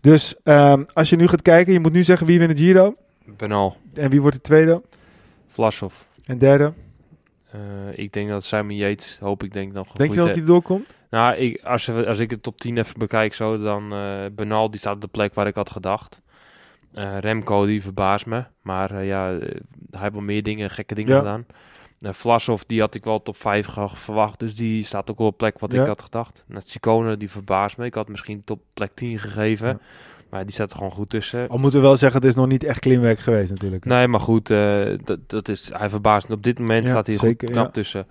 Dus ehm, als je nu gaat kijken, je moet nu zeggen wie wint de Giro. Benal, En wie wordt de tweede Vlasov. en derde. Eh, ik denk dat Simon Yates, hoop ik denk nog Denk je dat he- hij doorkomt? Nou, ik, als, als ik de top 10 even bekijk zo, dan eh Benal die staat op de plek waar ik had gedacht. Eh, Remco die verbaast me, maar ja, hij heeft wel meer dingen, gekke dingen Ja. gedaan. Uh, Vlasov die had ik wel top 5 ge- verwacht, dus die staat ook wel op plek wat Ja. ik had gedacht. Chicone die verbaast me, ik had misschien top plek 10 gegeven, Ja. maar die staat er gewoon goed tussen. Al moeten we wel zeggen, het is nog niet echt klimwerk geweest natuurlijk. Nee, maar goed, eh, dat, dat is, hij verbaast me. Op dit moment Ja, staat hij zeker, goed knap tussen.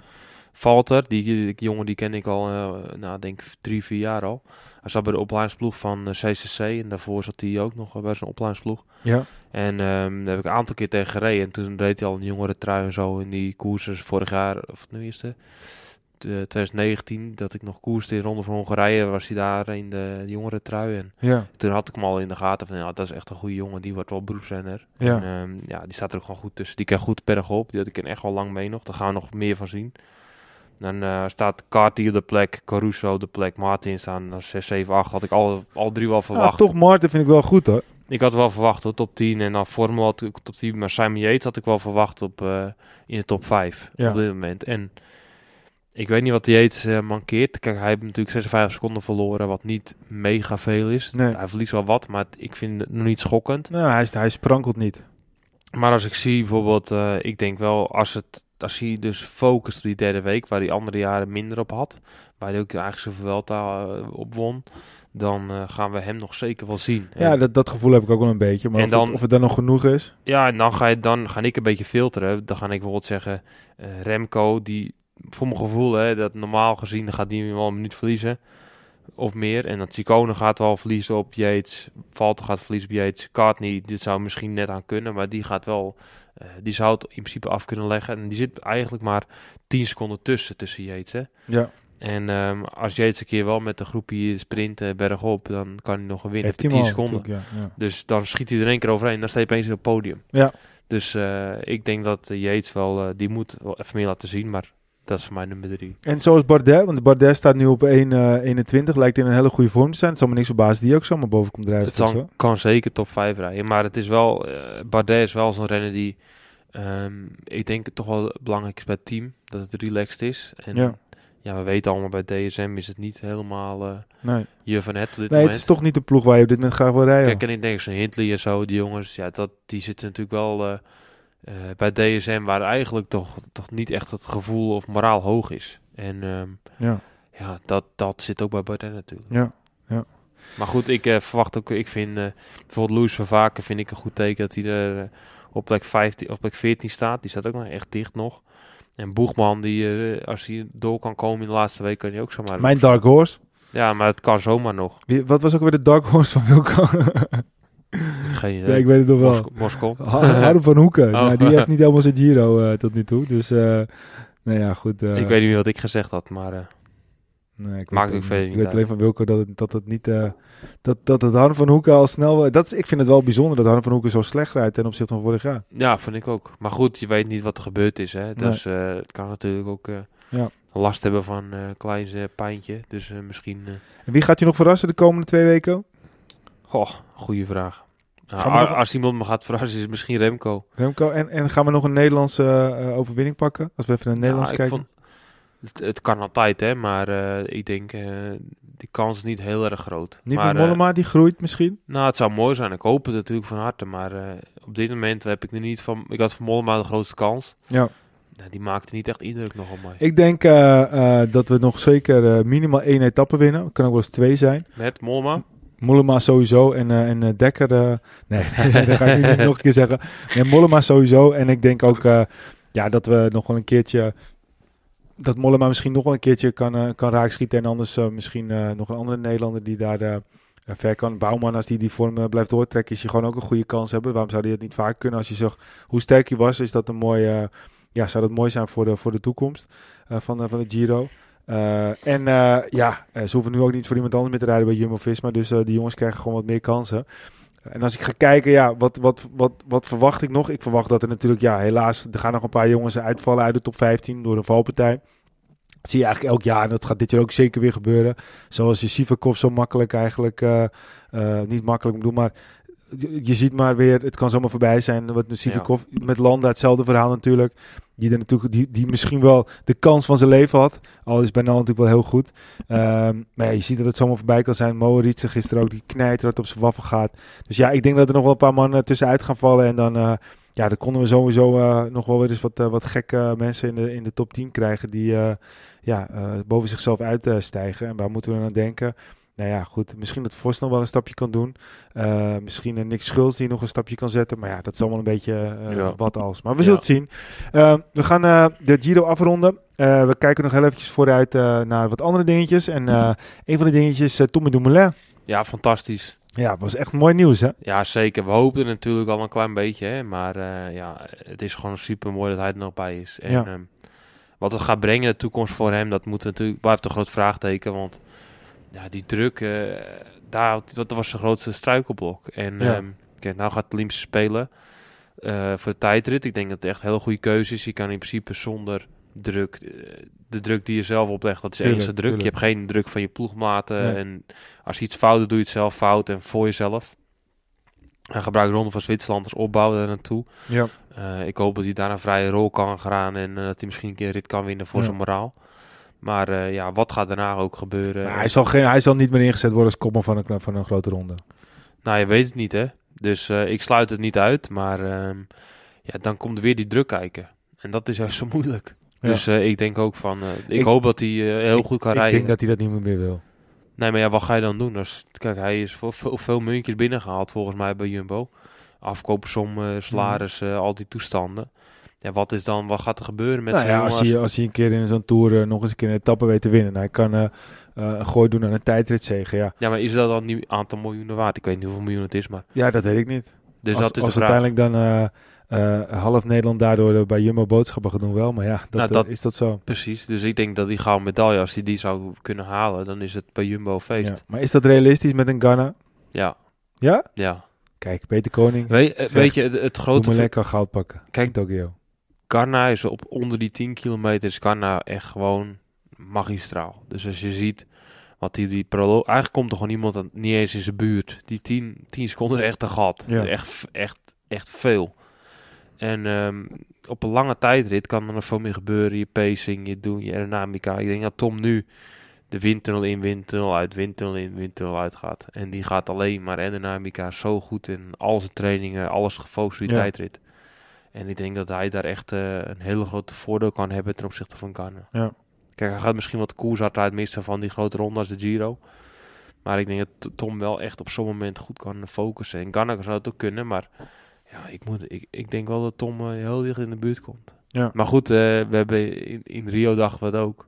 Valter, die, die jongen die ken ik al, eh nou denk drie, vier jaar al. Hij zat bij de opleidingsploeg van eh, CCC en daarvoor zat hij ook nog bij zijn opleidingsploeg. Ja, En ehm, daar heb ik een aantal keer tegen gereden. En toen deed hij al een jongere trui en zo in die koersen vorig jaar, of nu is het, eh, 2019, dat ik nog koerste in Ronde van Hongarije, was hij daar in de jongere trui. En ja, toen had ik hem al in de gaten van, ja, dat is echt een goede jongen, die wordt wel beroepsrenner. Ja. En, ehm, ja, die staat er ook gewoon goed tussen. Die kan goed bergop, die had ik echt wel lang mee nog. Daar gaan we nog meer van zien. Dan eh, staat Carty op de plek, Caruso op de plek, Martin staan dan 6, 7, 8. Had ik al, al drie wel verwacht. toch Martin vind ik wel goed hoor. Ik had wel verwacht op top 10 en dan Formel had ik op top 10. Maar Simon Yates had ik wel verwacht op, eh, in de top 5 Ja. op dit moment. En ik weet niet wat Yates eh, mankeert. Kijk, hij heeft natuurlijk 56 seconden verloren, wat niet mega veel is. Nee. Hij verliest wel wat, maar ik vind het nog niet schokkend. Nou, hij, is- hij sprankelt niet. Maar als ik zie bijvoorbeeld, ik denk wel, als, het, als hij dus focust op die derde week, waar hij andere jaren minder op had, waar hij ook eigenlijk zijn Vuelta eh, op won, dan eh, gaan we hem nog zeker wel zien. Ja, En- dat, dat gevoel heb ik ook wel een beetje. Maar En of, het, dan- of het dan nog genoeg is. Ja, en dan ga, je, dan ga ik een beetje filteren. Dan ga ik bijvoorbeeld zeggen, eh, Remco, die voor mijn gevoel, hè, dat normaal gezien gaat die wel een minuut verliezen. Of meer. En dat Chicone gaat wel verliezen op Yates. Valter gaat verliezen op Yates. Cartney, dit zou misschien net aan kunnen. Maar die gaat wel, eh, die zou het in principe af kunnen leggen. En die zit eigenlijk maar 10 seconden tussen, tussen Yates. Hè. Ja, En ehm, als Yates een keer wel met een groepje sprinten bergop, dan kan hij nog een winnen heeft voor hij 10 hem al seconden. natuurlijk, Ja, ja. Dus dan schiet hij er één keer overheen. Dan sta je opeens op het podium. Ja. Dus eh, ik denk dat Yates wel, eh, die moet wel even meer laten zien. Maar dat is voor mij nummer drie. En zoals Bardet, want Bardet staat nu op 1,21. lijkt in een hele goede vorm te zijn. Het zal me niks verbazen die ook zomaar boven komt drijven. Het kan, zeker top 5 rijden. Maar het is wel, eh, Bardet is wel zo'n renner die, ehm, ik denk het toch wel belangrijk is bij het team. Dat het relaxed is. En Ja. ja, we weten allemaal bij DSM is het niet helemaal eh Nee, je van het dit nee het moment. is toch niet de ploeg waar je op dit moment graag wil rijden. Kijk, en ik denk zo'n Hindley en zo, die jongens, ja, dat, die zitten natuurlijk wel eh, bij DSM, waar eigenlijk toch, toch niet echt het gevoel of moraal hoog is. En ehm, ja, ja, dat, dat zit ook bij Bardet natuurlijk. ja. Maar goed, ik eh, verwacht ook, ik vind eh, bijvoorbeeld Louis Vervaken vind ik een goed teken dat hij er op plek 15, op plek 14 staat. Die staat ook nog echt dicht nog. En Boegman, die, als hij door kan komen in de laatste week, kan hij ook zomaar. Mijn Dark Horse. Ja, maar het kan zomaar nog. Wie, wat was ook weer de Dark Horse van Wilco? Geen idee. ja, ik weet het nog wel. Moskou. Moskou. Harm van Hoeken. Oh. Nou, die heeft niet helemaal zijn Giro eh, tot nu toe. Dus, eh nou ja, goed. eh, ik weet niet wat ik gezegd had, maar... nee, ik maakt ook niet Ik weet alleen van Wilco dat het, dat het niet... dat, dat het Harm van Hoeken al snel... Dat is, ik vind het wel bijzonder dat Harm van Hoeken zo slecht rijdt ten opzichte van vorig jaar. Ja, vind ik ook. Maar goed, je weet niet wat er gebeurd is. Hè? Dus het kan natuurlijk ook Ja. last hebben van een klein pijntje. Dus misschien... En wie gaat je nog verrassen de komende twee weken? Goh, goede vraag. Nou, nog- Als iemand me gaat verrassen, is het misschien Remco. Remco. En, en gaan we nog een Nederlandse eh, overwinning pakken? Als we even naar Nederlands Nou, ik kijken. vond- het, het kan altijd, hè. Maar eh, ik denk, eh, die kans is niet heel erg groot. Niet maar, eh, Mollema, die groeit misschien. nou, het zou mooi zijn. Ik hoop het natuurlijk van harte. Maar eh, op dit moment heb ik er niet van... Ik had van Mollema de grootste kans. Ja. Nou, die maakte niet echt indruk nog op mij. Ik denk eh, eh, dat we nog zeker eh, minimaal één etappe winnen. Kan ook wel eens twee zijn. Met Mollema? Mollema sowieso en, eh, en eh, Dekker. eh, nee, dat ga ik nu nog een keer zeggen. Nee, Mollema sowieso. En ik denk ook ja, dat we nog wel een keertje. Dat Mollema misschien nog wel een keertje kan, kan raakschieten. En anders misschien nog een andere Nederlander die daar ver kan Bouwman, als die die vorm blijft doortrekken, is hij gewoon ook een goede kans hebben. Waarom zou hij het niet vaak kunnen? Als je zag hoe sterk hij was, is dat een mooie, ja, zou dat mooi zijn voor de, voor de toekomst van, van de Giro. Eh, en eh, ja, eh, ze hoeven nu ook niet voor iemand anders meer te rijden bij Jumbo-Visma. Dus die jongens krijgen gewoon wat meer kansen. En als ik ga kijken, ja, wat, wat, wat, wat verwacht ik nog? Ik verwacht dat er natuurlijk, ja, helaas, er gaan nog een paar jongens uitvallen uit de top 15 door een valpartij. Zie je eigenlijk elk jaar en dat gaat dit jaar ook zeker weer gebeuren. Zoals je Sivakov zo makkelijk eigenlijk, eh, eh, niet makkelijk bedoel, maar je, je ziet maar weer, het kan zomaar voorbij zijn. Wat Sivakov met Landa, hetzelfde verhaal natuurlijk. Die, er natuurlijk die, die misschien wel de kans van zijn leven had. Al is Bernal natuurlijk wel heel goed. Ehm, maar ja, je ziet dat het zomaar voorbij kan zijn. Moritz gisteren ook, die knijter dat op zijn waffen gaat. Dus ja, ik denk dat er nog wel een paar mannen tussenuit gaan vallen. En dan, eh, ja, dan konden we sowieso eh, nog wel weer eens wat, eh, wat gekke mensen in de, in de top 10 krijgen. Die ja, boven zichzelf uitstijgen. en waar moeten we aan denken? Nou ja, goed. Misschien dat Vos nog wel een stapje kan doen. Eh, misschien een Nick Schultz die nog een stapje kan zetten. Maar ja, dat is allemaal een beetje eh, Ja. wat als. Maar we Ja. zullen het zien. Eh, we gaan de Giro afronden. We kijken nog heel eventjes vooruit naar wat andere dingetjes. En een van de dingetjes, uh, Tommy Dumoulin. Ja, fantastisch. Ja, was echt mooi nieuws, hè? Ja, zeker. We hoopten natuurlijk al een klein beetje, hè? maar ja, het is gewoon super mooi dat hij er nog bij is. En Ja. ehm, wat het gaat brengen, de toekomst voor hem, dat moet natuurlijk, blijft een groot vraagteken. Want ja, die druk, eh, daar, dat was zijn grootste struikelblok. En Ja. ehm, kijk, nou gaat Olympische Spelen eh, voor de tijdrit. Ik denk dat het echt een hele goede keuze is. Je kan in principe zonder druk, eh, de druk die je zelf oplegt, dat is de Tuurlijk, enige druk. Je hebt geen druk van je ploegmaten. Nee. En als je iets fout doet, doe je het zelf fout en voor jezelf. Hij gebruikt Ronde van Zwitserland als opbouw daar naartoe. Ja. Ik hoop dat hij daar een vrije rol kan gaan en dat hij misschien een keer een rit kan winnen voor Ja. zijn moraal. Maar eh, ja, wat gaat daarna ook gebeuren? Hij, zal geen, hij zal niet meer ingezet worden als kopman van een, van een grote ronde. Nou, je weet het niet, hè. Dus eh, ik sluit het niet uit, maar ehm, ja, dan komt er weer die druk kijken. En dat is juist zo moeilijk. Ja. Dus eh, ik denk ook van, ik, Ik- hoop dat hij heel goed kan ik rijden. denk dat hij dat niet meer wil. Nee, maar ja, wat ga je dan doen? Als, kijk, hij is voor veel, veel muntjes binnengehaald volgens mij bij Jumbo. Afkoopsom, salaris, eh, al die toestanden. Ja, wat is dan, wat gaat er gebeuren met Nou ja, als, hij, als hij een keer in zo'n tour eh, nog eens een keer een etappe weet te winnen. en Hij kan eh, een gooi doen aan een tijdritzege. Ja. Ja, maar is dat dan een aantal miljoenen waard? Ik weet niet hoeveel miljoen het is, maar... ja, dat weet ik niet. Dus als dat is als de vraag. uiteindelijk dan half Nederland daardoor bij Jumbo boodschappen gaat doen wel. Maar ja, dat, Nou, dat- is dat zo. Precies, dus ik denk dat die gouden medaille, als hij die zou kunnen halen, dan is het bij Jumbo feest. Ja. Maar is dat realistisch met een Ghana? Ja, Ja? ja. Kijk, Peter Koning. Weet, Zeg, weet je, het, het grote... ver- lekker goud pakken. Kijk, Tokio. Ghana is op onder die 10 kilometer, is Ghana echt gewoon magistraal. Dus als je ziet wat die, die proloog... Eigenlijk komt er gewoon iemand aan, niet eens in zijn buurt. Die 10, 10 seconden is echt een gat. Ja. Echt, echt, echt veel. En ehm, op een lange tijdrit kan er nog veel meer gebeuren. Je pacing, je doen, je aerodynamica. Ik denk dat Tom nu de windtunnel in, windtunnel uit, windtunnel in, windtunnel uit gaat. En die gaat alleen maar aerodynamica zo goed in al zijn trainingen, alles gefocust op die Ja. tijdrit. En ik denk dat hij daar echt eh, een hele grote voordeel kan hebben ten opzichte van Ghana. Ja. Kijk, hij gaat misschien wat koershardheid missen van die grote ronde als de Giro. Maar ik denk dat Tom wel echt op zo'n moment goed kan focussen. En Ghana zou het ook kunnen, maar ja, ik, moet, ik, ik denk wel dat Tom eh, heel dicht in de buurt komt. Ja. Maar goed, eh, we hebben in, in Rio we het ook.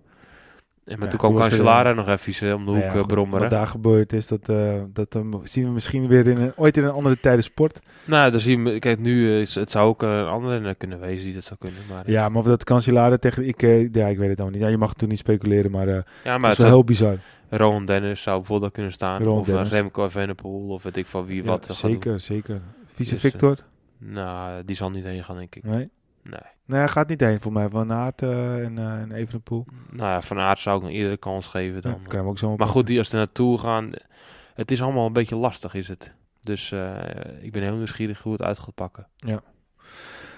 En maar Ja, toen kwam Cancellara nog even eh, om de hoek Nou ja, eh, goed, brommeren. Wat daar gebeurd is, dat, eh, dat eh, zien we misschien weer in een, ooit in een andere tijden sport. Nou, dan zien we, kijk, nu eh, is het zou ook een andere kunnen wezen die dat zou kunnen. Maar, Ja, maar of dat Cancellara tegen... Ik, eh, ja, ik weet het allemaal niet. Ja, je mag toen niet speculeren, maar eh ja, maar het is wel heel bizar. Rowan Dennis zou bijvoorbeeld kunnen staan. Of Dennis. Remco Evenepoel, of weet ik van wie wat. eh, zeker, zeker. Vice Dus, eh, Victor? Nou, die zal niet heen gaan, denk ik. Nee. Nee. Nee, hij gaat niet heen voor mij. Van Aert eh, en, eh en Evenepoel. Nou ja, Van Aert zou ik een eerder kans geven dan. Ja, kan hem ook zo maar goed, die als er naartoe gaan, het is allemaal een beetje lastig, is het. Dus eh, ik ben heel nieuwsgierig hoe het uit gaat pakken.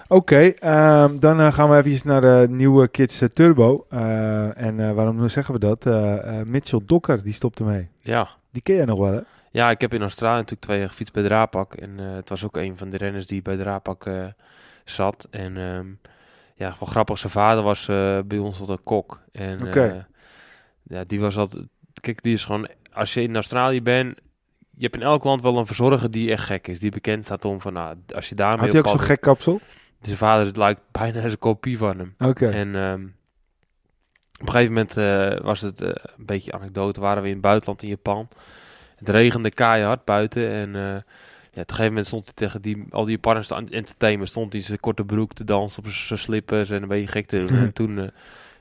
Oké, ehm, dan eh, gaan we even naar de nieuwe Kids eh, Turbo. Eh, en eh, waarom zeggen we dat? Eh, eh, Mitchell Dokker, die stopte mee. Ja. Die ken jij nog wel, hè? Ja, ik heb in Australië natuurlijk twee jaar gefietst bij Drapak. En eh, het was ook een van de renners die bij Drapak eh zat. En ehm, ja, wel grappig, zijn vader was eh, bij ons altijd kok. En Oké. eh, ja, die was altijd... Kijk, die is gewoon... Als je in Australië bent... Je hebt in elk land wel een verzorger die echt gek is. Die bekend staat om van, nou, als je daarmee Had hij ook zo'n gek kapsel? Zijn vader het lijkt bijna een kopie van hem. Oké. En ehm, op een gegeven moment eh, was het een beetje anekdote. Waren we in het buitenland in Japan. Het regende keihard buiten en ja, op een gegeven moment stond hij tegen die, al die partners te en- entertainen. Stond hij in zijn korte broek te dansen op zijn slippers en een beetje gek te doen. en toen eh,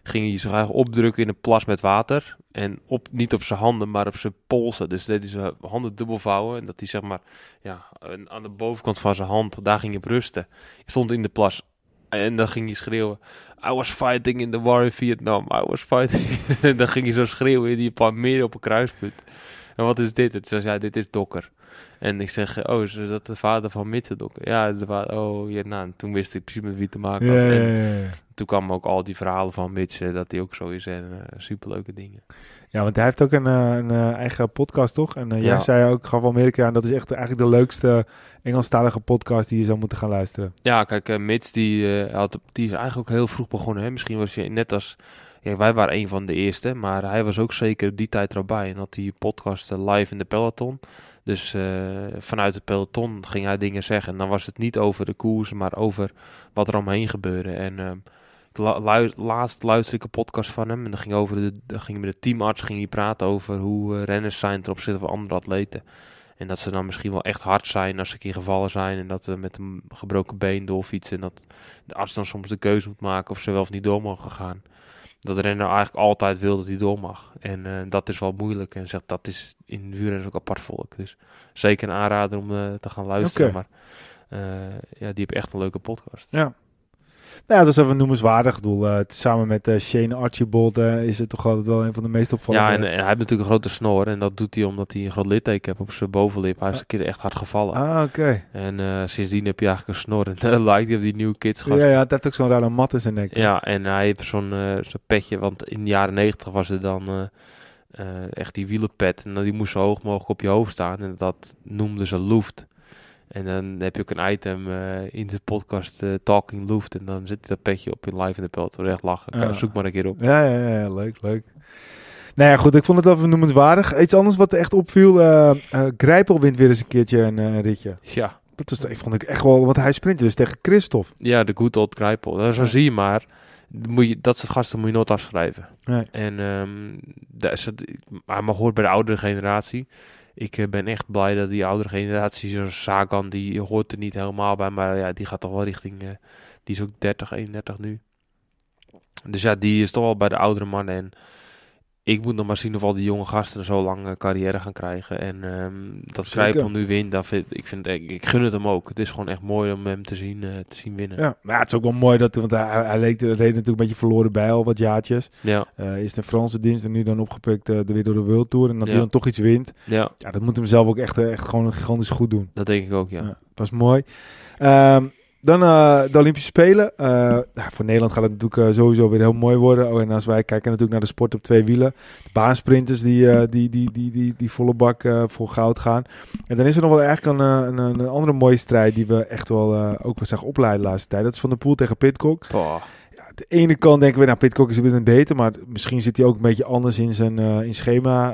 ging hij zich eigenlijk opdrukken in een plas met water. En op, niet op zijn handen, maar op zijn polsen. Dus deed hij zijn handen dubbel vouwen. En dat hij zeg maar ja, aan- de bovenkant van zijn hand, daar ging hij op rusten. Hij stond in de plas. En dan ging hij schreeuwen. I was fighting in the war in Vietnam. I was fighting. en dan ging hij zo schreeuwen in die paar meer op een kruispunt. En wat is dit? Het zei, ja, dit is Dokker. En ik zeg, oh, is dat de vader van Mitte Dokker? Ja, de vader. Oh, ja, nou, en toen wist ik precies met wie te maken had. ja, En ja, toen kwamen ook al die verhalen van Mitch, eh, dat hij ook zo is. En eh, superleuke dingen. Ja, want hij heeft ook een, eh, een eigen podcast, toch? En jij Ja. zei ook, gaf al meer keer aan, dat is echt eigenlijk de leukste Engelstalige podcast die je zou moeten gaan luisteren. Ja, kijk, eh, Mitch die, had, die is eigenlijk ook heel vroeg begonnen. Hè? Misschien was je net als... Ja, wij waren een van de eerste, maar hij was ook zeker die tijd erbij. En had die podcast live in de peloton. Dus eh, vanuit het peloton ging hij dingen zeggen. En dan was het niet over de koers, maar over wat er omheen gebeurde. En lu- laatst luisterde ik een podcast van hem. En dan ging, over de, ging met de teamarts ging hij praten over hoe eh, renners zijn ten opzichte van andere atleten. En dat ze dan misschien wel echt hard zijn als ze een keer gevallen zijn. En dat ze met een gebroken been doorfietsen. En dat de arts dan soms de keuze moet maken of ze wel of niet door mogen gaan. Dat de renner eigenlijk altijd wil dat hij door mag. En eh, dat is wel moeilijk. En zegt dat is in wielrennen ook apart volk. Dus zeker een aanrader om eh, te gaan luisteren. Maar eh, ja, die heeft echt een leuke podcast. Ja. Nou ja, dat is even noemenswaardig. Ik bedoel, eh, samen met eh, Shane Archibald eh, is het toch altijd wel een van de meest opvallende. Ja, en, en hij heeft natuurlijk een grote snor. En dat doet hij omdat hij een groot litteken heeft op zijn bovenlip. Hij is een keer echt hard gevallen. Ah, oké. En sindsdien heb je eigenlijk een snor. En dat lijkt hij op die nieuwe kids Ja, gasten. ja, het heeft ook zo'n rare mat in zijn nek. Ja, en hij heeft zo'n zo'n petje, want in de jaren negentig was er dan echt die wielenpet. En die moest zo hoog mogelijk op je hoofd staan. En dat noemden ze Luft. En dan heb je ook een item eh, in de podcast eh, Talking Luft. En dan zit dat petje op in live in de pelt. Dat echt lachen. Zoek maar een keer op. Ja, ja, ja, leuk, leuk. Nou ja, goed, ik vond het wel even noemenswaardig. Iets anders wat echt opviel, eh Grijpel wint weer eens een keertje een ritje. Ja, Dat is, ik vond ik echt wel, want hij sprintte dus tegen Christophe. ja de good old Grijpel. Nou, zo Ja. zie je maar. Moet je, dat soort gasten moet je nooit afschrijven. Nee. En ehm daar is het, hij mag hoort bij de oudere generatie. Ik eh, ben echt blij dat die oudere generatie, zoals Sagan, die hoort er niet helemaal bij. Maar ja, die gaat toch wel richting, eh, die is ook 30, 31 nu. Dus ja, die is toch wel bij de oudere mannen. En ik moet nog maar zien of al die jonge gasten zo lang carrière gaan krijgen. En ehm, dat Zeker. Grijpel nu wint, dat vind, ik, vind, ik, ik gun het hem ook. Het is gewoon echt mooi om hem te zien, eh, te zien winnen. Ja, maar het is ook wel mooi dat, want hij, hij leek, reed natuurlijk een beetje verloren bij al wat jaartjes. Ja, Eh is de Franse dienst en nu dan opgepikt eh, weer door de World Tour. En dat hij Ja. dan toch iets wint. ja, Ja, dat moet hem zelf ook echt, echt gewoon gigantisch goed doen. dat denk ik ook, ja. Ja, dat was mooi. Ehm, dan eh, de Olympische Spelen. Eh, nou, voor Nederland gaat het natuurlijk eh, sowieso weer heel mooi worden. Oh, en als wij kijken natuurlijk naar de sport op twee wielen. De baansprinters die, die, die, die, die, die volle bak voor goud gaan. En dan is er nog wel eigenlijk een, een, een andere mooie strijd die we echt wel ook wel zagen opleiden de laatste tijd. Dat is Van de Poel tegen Pitcock. Ja, de ene kant denken we, nou Pitcock is weer beter. Maar misschien zit hij ook een beetje anders in zijn in schema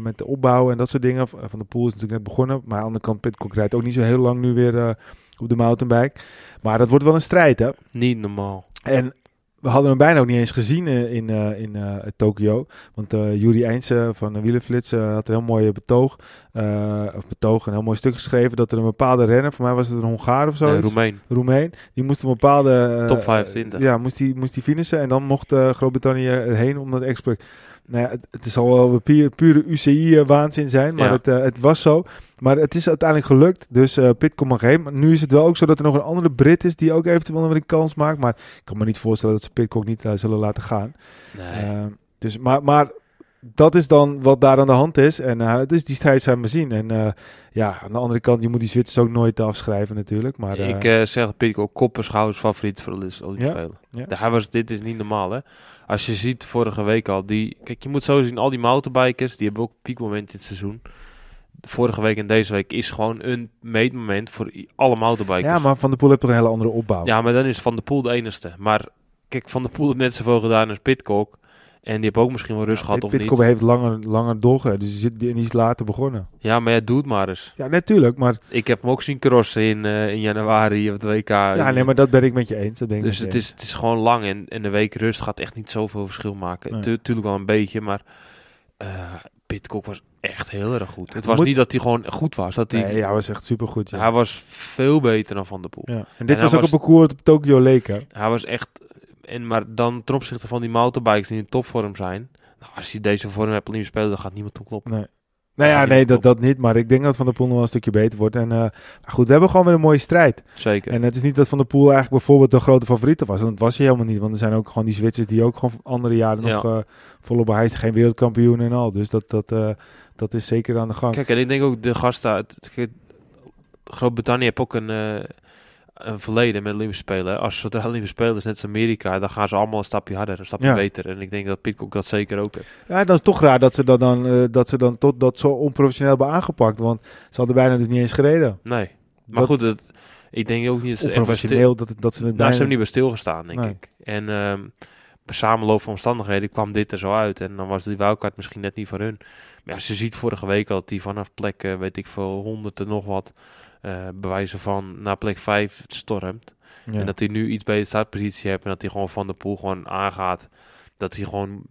met de opbouw en dat soort dingen. Van de Poel is natuurlijk net begonnen. Maar aan de andere kant, Pitcock rijdt ook niet zo heel lang nu weer op de mountainbike. Maar dat wordt wel een strijd, hè. Niet normaal. En we hadden hem bijna ook niet eens gezien eh, in, eh, in eh, Tokio. Want eh Juri Eindse van uh, Wielenflits had een heel mooi betoog. of betoog, een heel mooi stuk geschreven. Dat er een bepaalde renner, voor mij was het een Hongaar of zo. Nee, Roemeen. Roemeen. Die moest een bepaalde... Top 25. ja, moest die, moest die finishen. En dan mocht Groot-Brittannië heen om dat export... Nou ja, het, het is al wel pure, pure UCI-waanzin zijn, maar Ja. het, eh, het was zo. Maar het is uiteindelijk gelukt, dus eh Pitcock mag heen. Maar nu is het wel ook zo dat er nog een andere Brit is die ook eventueel nog een kans maakt. Maar ik kan me niet voorstellen dat ze Pitcock niet eh, zullen laten gaan. Nee. Eh, dus, maar, maar dat is dan wat daar aan de hand is. En eh, dus die strijd zijn we zien. En eh, ja, aan de andere kant, je moet die Zwitsers ook nooit afschrijven natuurlijk. Maar ik eh, zeg dat Pitcock kop en schouders favoriet voor de Olympische Ja, Spelen. ja. De- Hij was, dit is niet normaal, hè. Als je ziet vorige week al, die, kijk, je moet zo zien, al die mountainbikers, die hebben ook piekmoment dit seizoen. Vorige week en deze week is gewoon een meetmoment voor alle mountainbikers. ja, maar Van der Poel heeft toch een hele andere opbouw. Ja, maar dan is Van der Poel de enigste. Maar kijk, Van der Poel heeft net zoveel gedaan als Pitcock. En die heeft ook misschien wel rust gehad of Pitcock niet. heeft langer, langer doorgereden, dus die, zit, die is later begonnen. Ja, maar ja, doe het maar eens. Ja, natuurlijk, maar, Ik heb hem ook zien crossen in, eh, in januari op het WK. ja, nee, maar dat ben ik met je eens. Dat ben ik Dus het is, het is gewoon lang en, en de week rust gaat echt niet zoveel verschil maken. Nee. Tu- Tuurlijk wel een beetje, maar Pitcock was echt heel erg goed. Het was moet- niet dat hij gewoon goed was. Dat hij, Nee, ja, hij was echt supergoed. Ja. Hij was veel beter dan Van der Poel. Ja. En dit En was ook was- een parcours op Tokyo leek, hè? Hij was echt... En maar dan ten opzichte van die motorbikes die in topvorm zijn... Nou, als je deze vorm hebt niet spelen, dan gaat niemand toe kloppen. Nee. Nou ja, nee, dat, dat niet. Maar ik denk dat Van der Poel nog wel een stukje beter wordt. En eh, maar goed, we hebben gewoon weer een mooie strijd. Zeker. En het is niet dat Van der Poel eigenlijk bijvoorbeeld de grote favoriete was. Dat was hij helemaal niet. Want er zijn ook gewoon die Zwitsers die ook gewoon andere jaren Ja. nog eh, volop... Hij is geen wereldkampioen en al. Dus dat, dat, eh, dat is zeker aan de gang. Kijk, en ik denk ook de gasten uit Groot-Brittannië heeft ook een, een verleden met Olympische Spelen. Als zodra Olympische Spelen is, net als Amerika, dan gaan ze allemaal een stapje harder, een stapje Ja. beter. En ik denk dat Pitcock dat zeker ook heeft. Ja, dat is toch raar dat ze dat dan, eh, dat ze dan tot dat zo onprofessioneel hebben aangepakt. Want ze hadden bijna dus niet eens gereden. Nee. Maar Dat- goed, ik denk ook niet dat ze Onprofessioneel, dat, dat ze Nou, bijna... ze hebben niet bij stilgestaan, denk Nee. ik. En bij samenloop van omstandigheden kwam dit er zo uit. En dan was die wildcard misschien net niet voor hun. Maar ja, ze ziet vorige week al dat die vanaf plek, eh, weet ik veel, honderd en nog wat... eh, bewijzen van naar plek 5 stormt. Ja. En dat hij nu iets beter startpositie heeft. En dat hij gewoon van de poel gewoon aangaat. Dat hij gewoon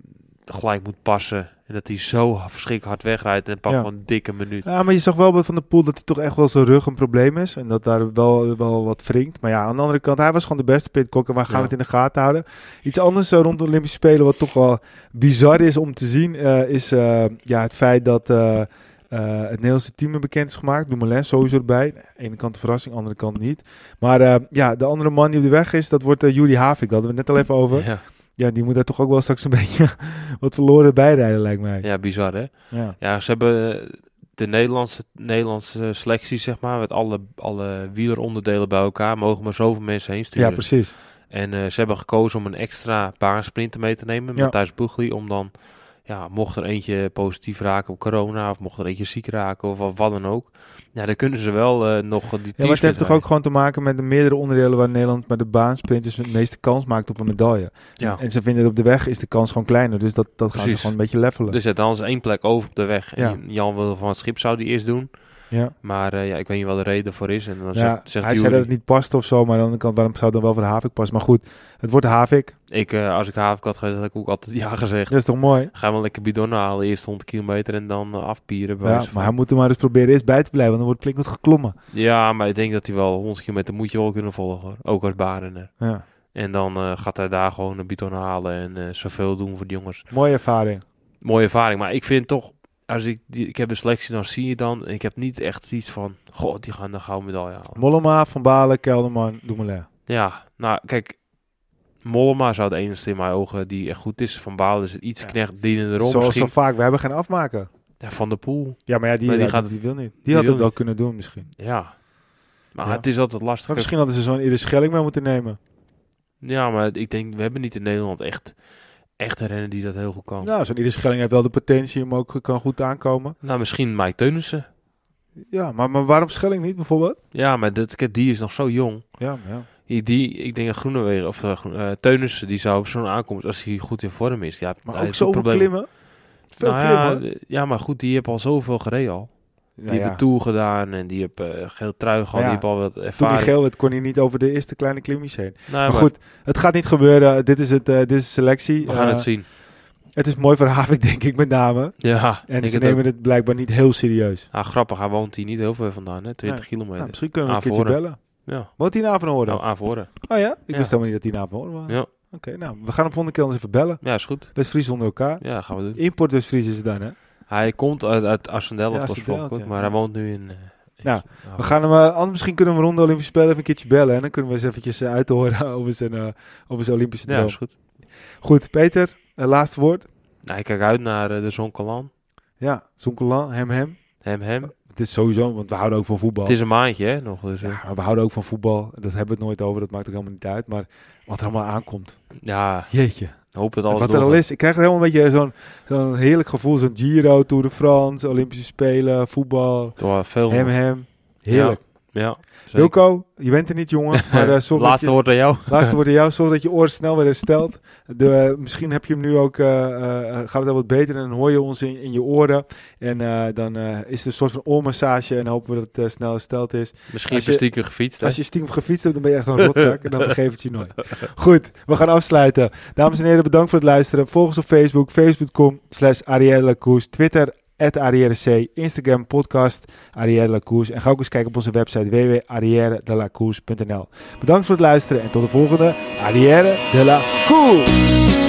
gelijk moet passen. En dat hij zo verschrikkelijk hard wegrijdt. En pakt Ja. gewoon een dikke minuut. Ja, maar je zag wel bij Van der Poel dat hij toch echt wel zijn rug een probleem is. En dat daar wel, wel wat wringt. Maar ja, aan de andere kant, hij was gewoon de beste pitcock. En we gaan Ja. het in de gaten houden. Iets anders eh, rond de Olympische Spelen, wat toch wel bizar is om te zien, eh, is ja, het feit dat eh, eh, het Nederlandse team bekend is gemaakt. Dumoulin sowieso erbij. De ene kant de verrassing, andere kant niet. Maar eh, ja, de andere man die op de weg is, dat wordt uh, Juri Havik. Daar hadden we het net al even over. Ja, Ja, die moet daar toch ook wel straks een beetje wat verloren bijrijden, lijkt mij. ja, bizar hè. Ja. Ja, ze hebben eh, de Nederlandse, Nederlandse selectie, zeg maar, met alle, alle wieleronderdelen bij elkaar, mogen maar zoveel mensen heen ja, sturen. precies. en eh, ze hebben gekozen om een extra baansprinter mee te nemen, Ja. Matthijs Boegli, om dan, ja, mocht er eentje positief raken op corona, of mocht er eentje ziek raken, of wat, dan ook, ja, dan kunnen ze wel eh, nog die Ja, maar het heeft toch ook gewoon te maken met de meerdere onderdelen waar Nederland bij de baansprinters het meeste kans maakt op een medaille. Ja. En ze vinden dat op de weg is de kans gewoon kleiner. Dus dat, dat gaan ze gewoon een beetje levelen. Dus ja, dan is één plek over op de weg. Ja. En Jan wil van het schip zou die eerst doen. Ja. Maar eh, ja, ik weet niet wat de reden voor is. En dan Ja, zegt, zegt hij Jury, zei dat het niet past of zo, maar aan de andere kant, waarom zou het dan wel voor de Havik passen? Maar goed, het wordt de Havik. ik, eh, als ik Havik had gezegd, had ik ook altijd ja gezegd. Dat is toch mooi? Ga wel lekker bidon halen, eerst 100 kilometer en dan eh, afpieren. bij Ja, van. maar hij moet er maar eens proberen eerst bij te blijven, want dan wordt Flinkwood geklommen. ja, maar ik denk dat hij wel 100 kilometer moet je wel kunnen volgen. hoor. Ook als barenner. Ja. En dan gaat hij daar gewoon een bidon halen en zoveel doen voor de jongens. Mooie ervaring. Mooie ervaring. Maar ik vind toch, als ik, die, ik heb de selectie, dan zie je dan. En ik heb niet echt iets van, god, die gaan de gouden medaille halen. Mollema, Van Balen, Kelderman, Dumoulin. Ja, nou kijk, Mollema zou de enige in mijn ogen die echt goed is. Van Balen is het iets Ja. knecht dienende rol Zoals misschien. zo vaak, we hebben geen afmaker. Ja, van de Poel, Ja, maar ja, die, Maar die ja, gaat- die wil niet. Die, die had het wel kunnen doen misschien. ja. Maar Ja. het is altijd lastig. Maar misschien hadden ze zo'n Iris Schelling mee moeten nemen. Ja, maar ik denk, we hebben niet in Nederland echt, echt een renner die dat heel goed kan. Nou, zo'n Iris Schelling heeft wel de potentie om ook kan goed aankomen. Nou, misschien Mike Teunissen. Ja, maar, maar waarom Schelling niet bijvoorbeeld? Ja, maar dat, die is nog zo jong. Ja, ja. Die, die, ik denk dat Groenewegen, of uh, eh, Teunissen, die zou op zo'n aankomst, als hij goed in vorm is. Ja, Maar ook problemen. klimmen. Veel Nou klimmen. ja, ja, maar goed, die heeft al zoveel gereden al. Die Nou ja, de Tour gedaan en die heeft uh, geel trui gehad. Ja, Die heeft al wat Toen hij ervaring. geel werd, kon hij niet over de eerste kleine klimmetjes heen. Maar goed, het gaat niet gebeuren. Dit is, het, eh, dit is de selectie. we gaan Eh, het zien. het is mooi voor Havik, denk ik, met name. Ja, En ik ze het nemen ook. het blijkbaar niet heel serieus. Ah, grappig, hij woont hier niet heel veel vandaan, hè? 20 kilometer. Nou, misschien kunnen we een keertje bellen. Ja, Woont hij in Avanhoorn? nou, aan voren. Oh ja? Ik Ja. wist helemaal niet dat hij in Avanhoorn was. Ja. Oké, nou, we gaan op volgende keer eens even bellen. Ja, is goed. West-Fries onder elkaar. Ja, gaan we doen. Import West-Fries is het dan, hè? Hij komt uit, uit Ascendel Ja, of Ascendel, ja. maar hij woont nu in... eh, Nou, in- We gaan hem, eh, anders misschien kunnen we rond de Olympische Spelen even een keertje bellen. En dan kunnen we eens eventjes uh, uit horen over zijn, eh, over zijn Olympische Ja, droom. is goed. Goed, Peter, eh, laatste woord. Nou, ik kijk uit naar eh, de Zonkelan. Ja, Zonkelan, hem, hem. Hem, hem. Het is sowieso, want we houden ook van voetbal. Het is een maandje, hè, nog. Dus, eh, Ja, maar we houden ook van voetbal. Dat hebben we het nooit over, dat maakt ook helemaal niet uit. Maar wat er allemaal aankomt. ja, Jeetje. Hoop dat alles wat er al is. Ik krijg er helemaal een beetje zo'n zo'n heerlijk gevoel. Zo'n Giro, Tour de France, Olympische Spelen, voetbal. Door veel. Hem, hem. Heerlijk. Ja, zeker. Wilco, je bent er niet, jongen. Maar eh, Laatste je- woord aan jou. Laatste woord aan jou. Zorg dat je oor snel weer herstelt. De, eh, misschien heb je hem nu ook, eh, gaat het al wat beter en dan hoor je ons in, in je oren. En dan is het een soort van oormassage en hopen we dat het snel hersteld is. Misschien Als je- je stiekem gefietst. hè? Als je stiekem gefietst hebt, dan ben je echt een rotzak en dan vergeef het je nooit. Goed, we gaan afsluiten. Dames en heren, bedankt voor het luisteren. Volg ons op Facebook, facebook.com slash Arielle Koes. Twitter, arrière C, Instagram, podcast, Arrière la Course. En ga ook eens kijken op onze website www.arrièredelacours.nl. Bedankt voor het luisteren en tot de volgende Arrière de la Course.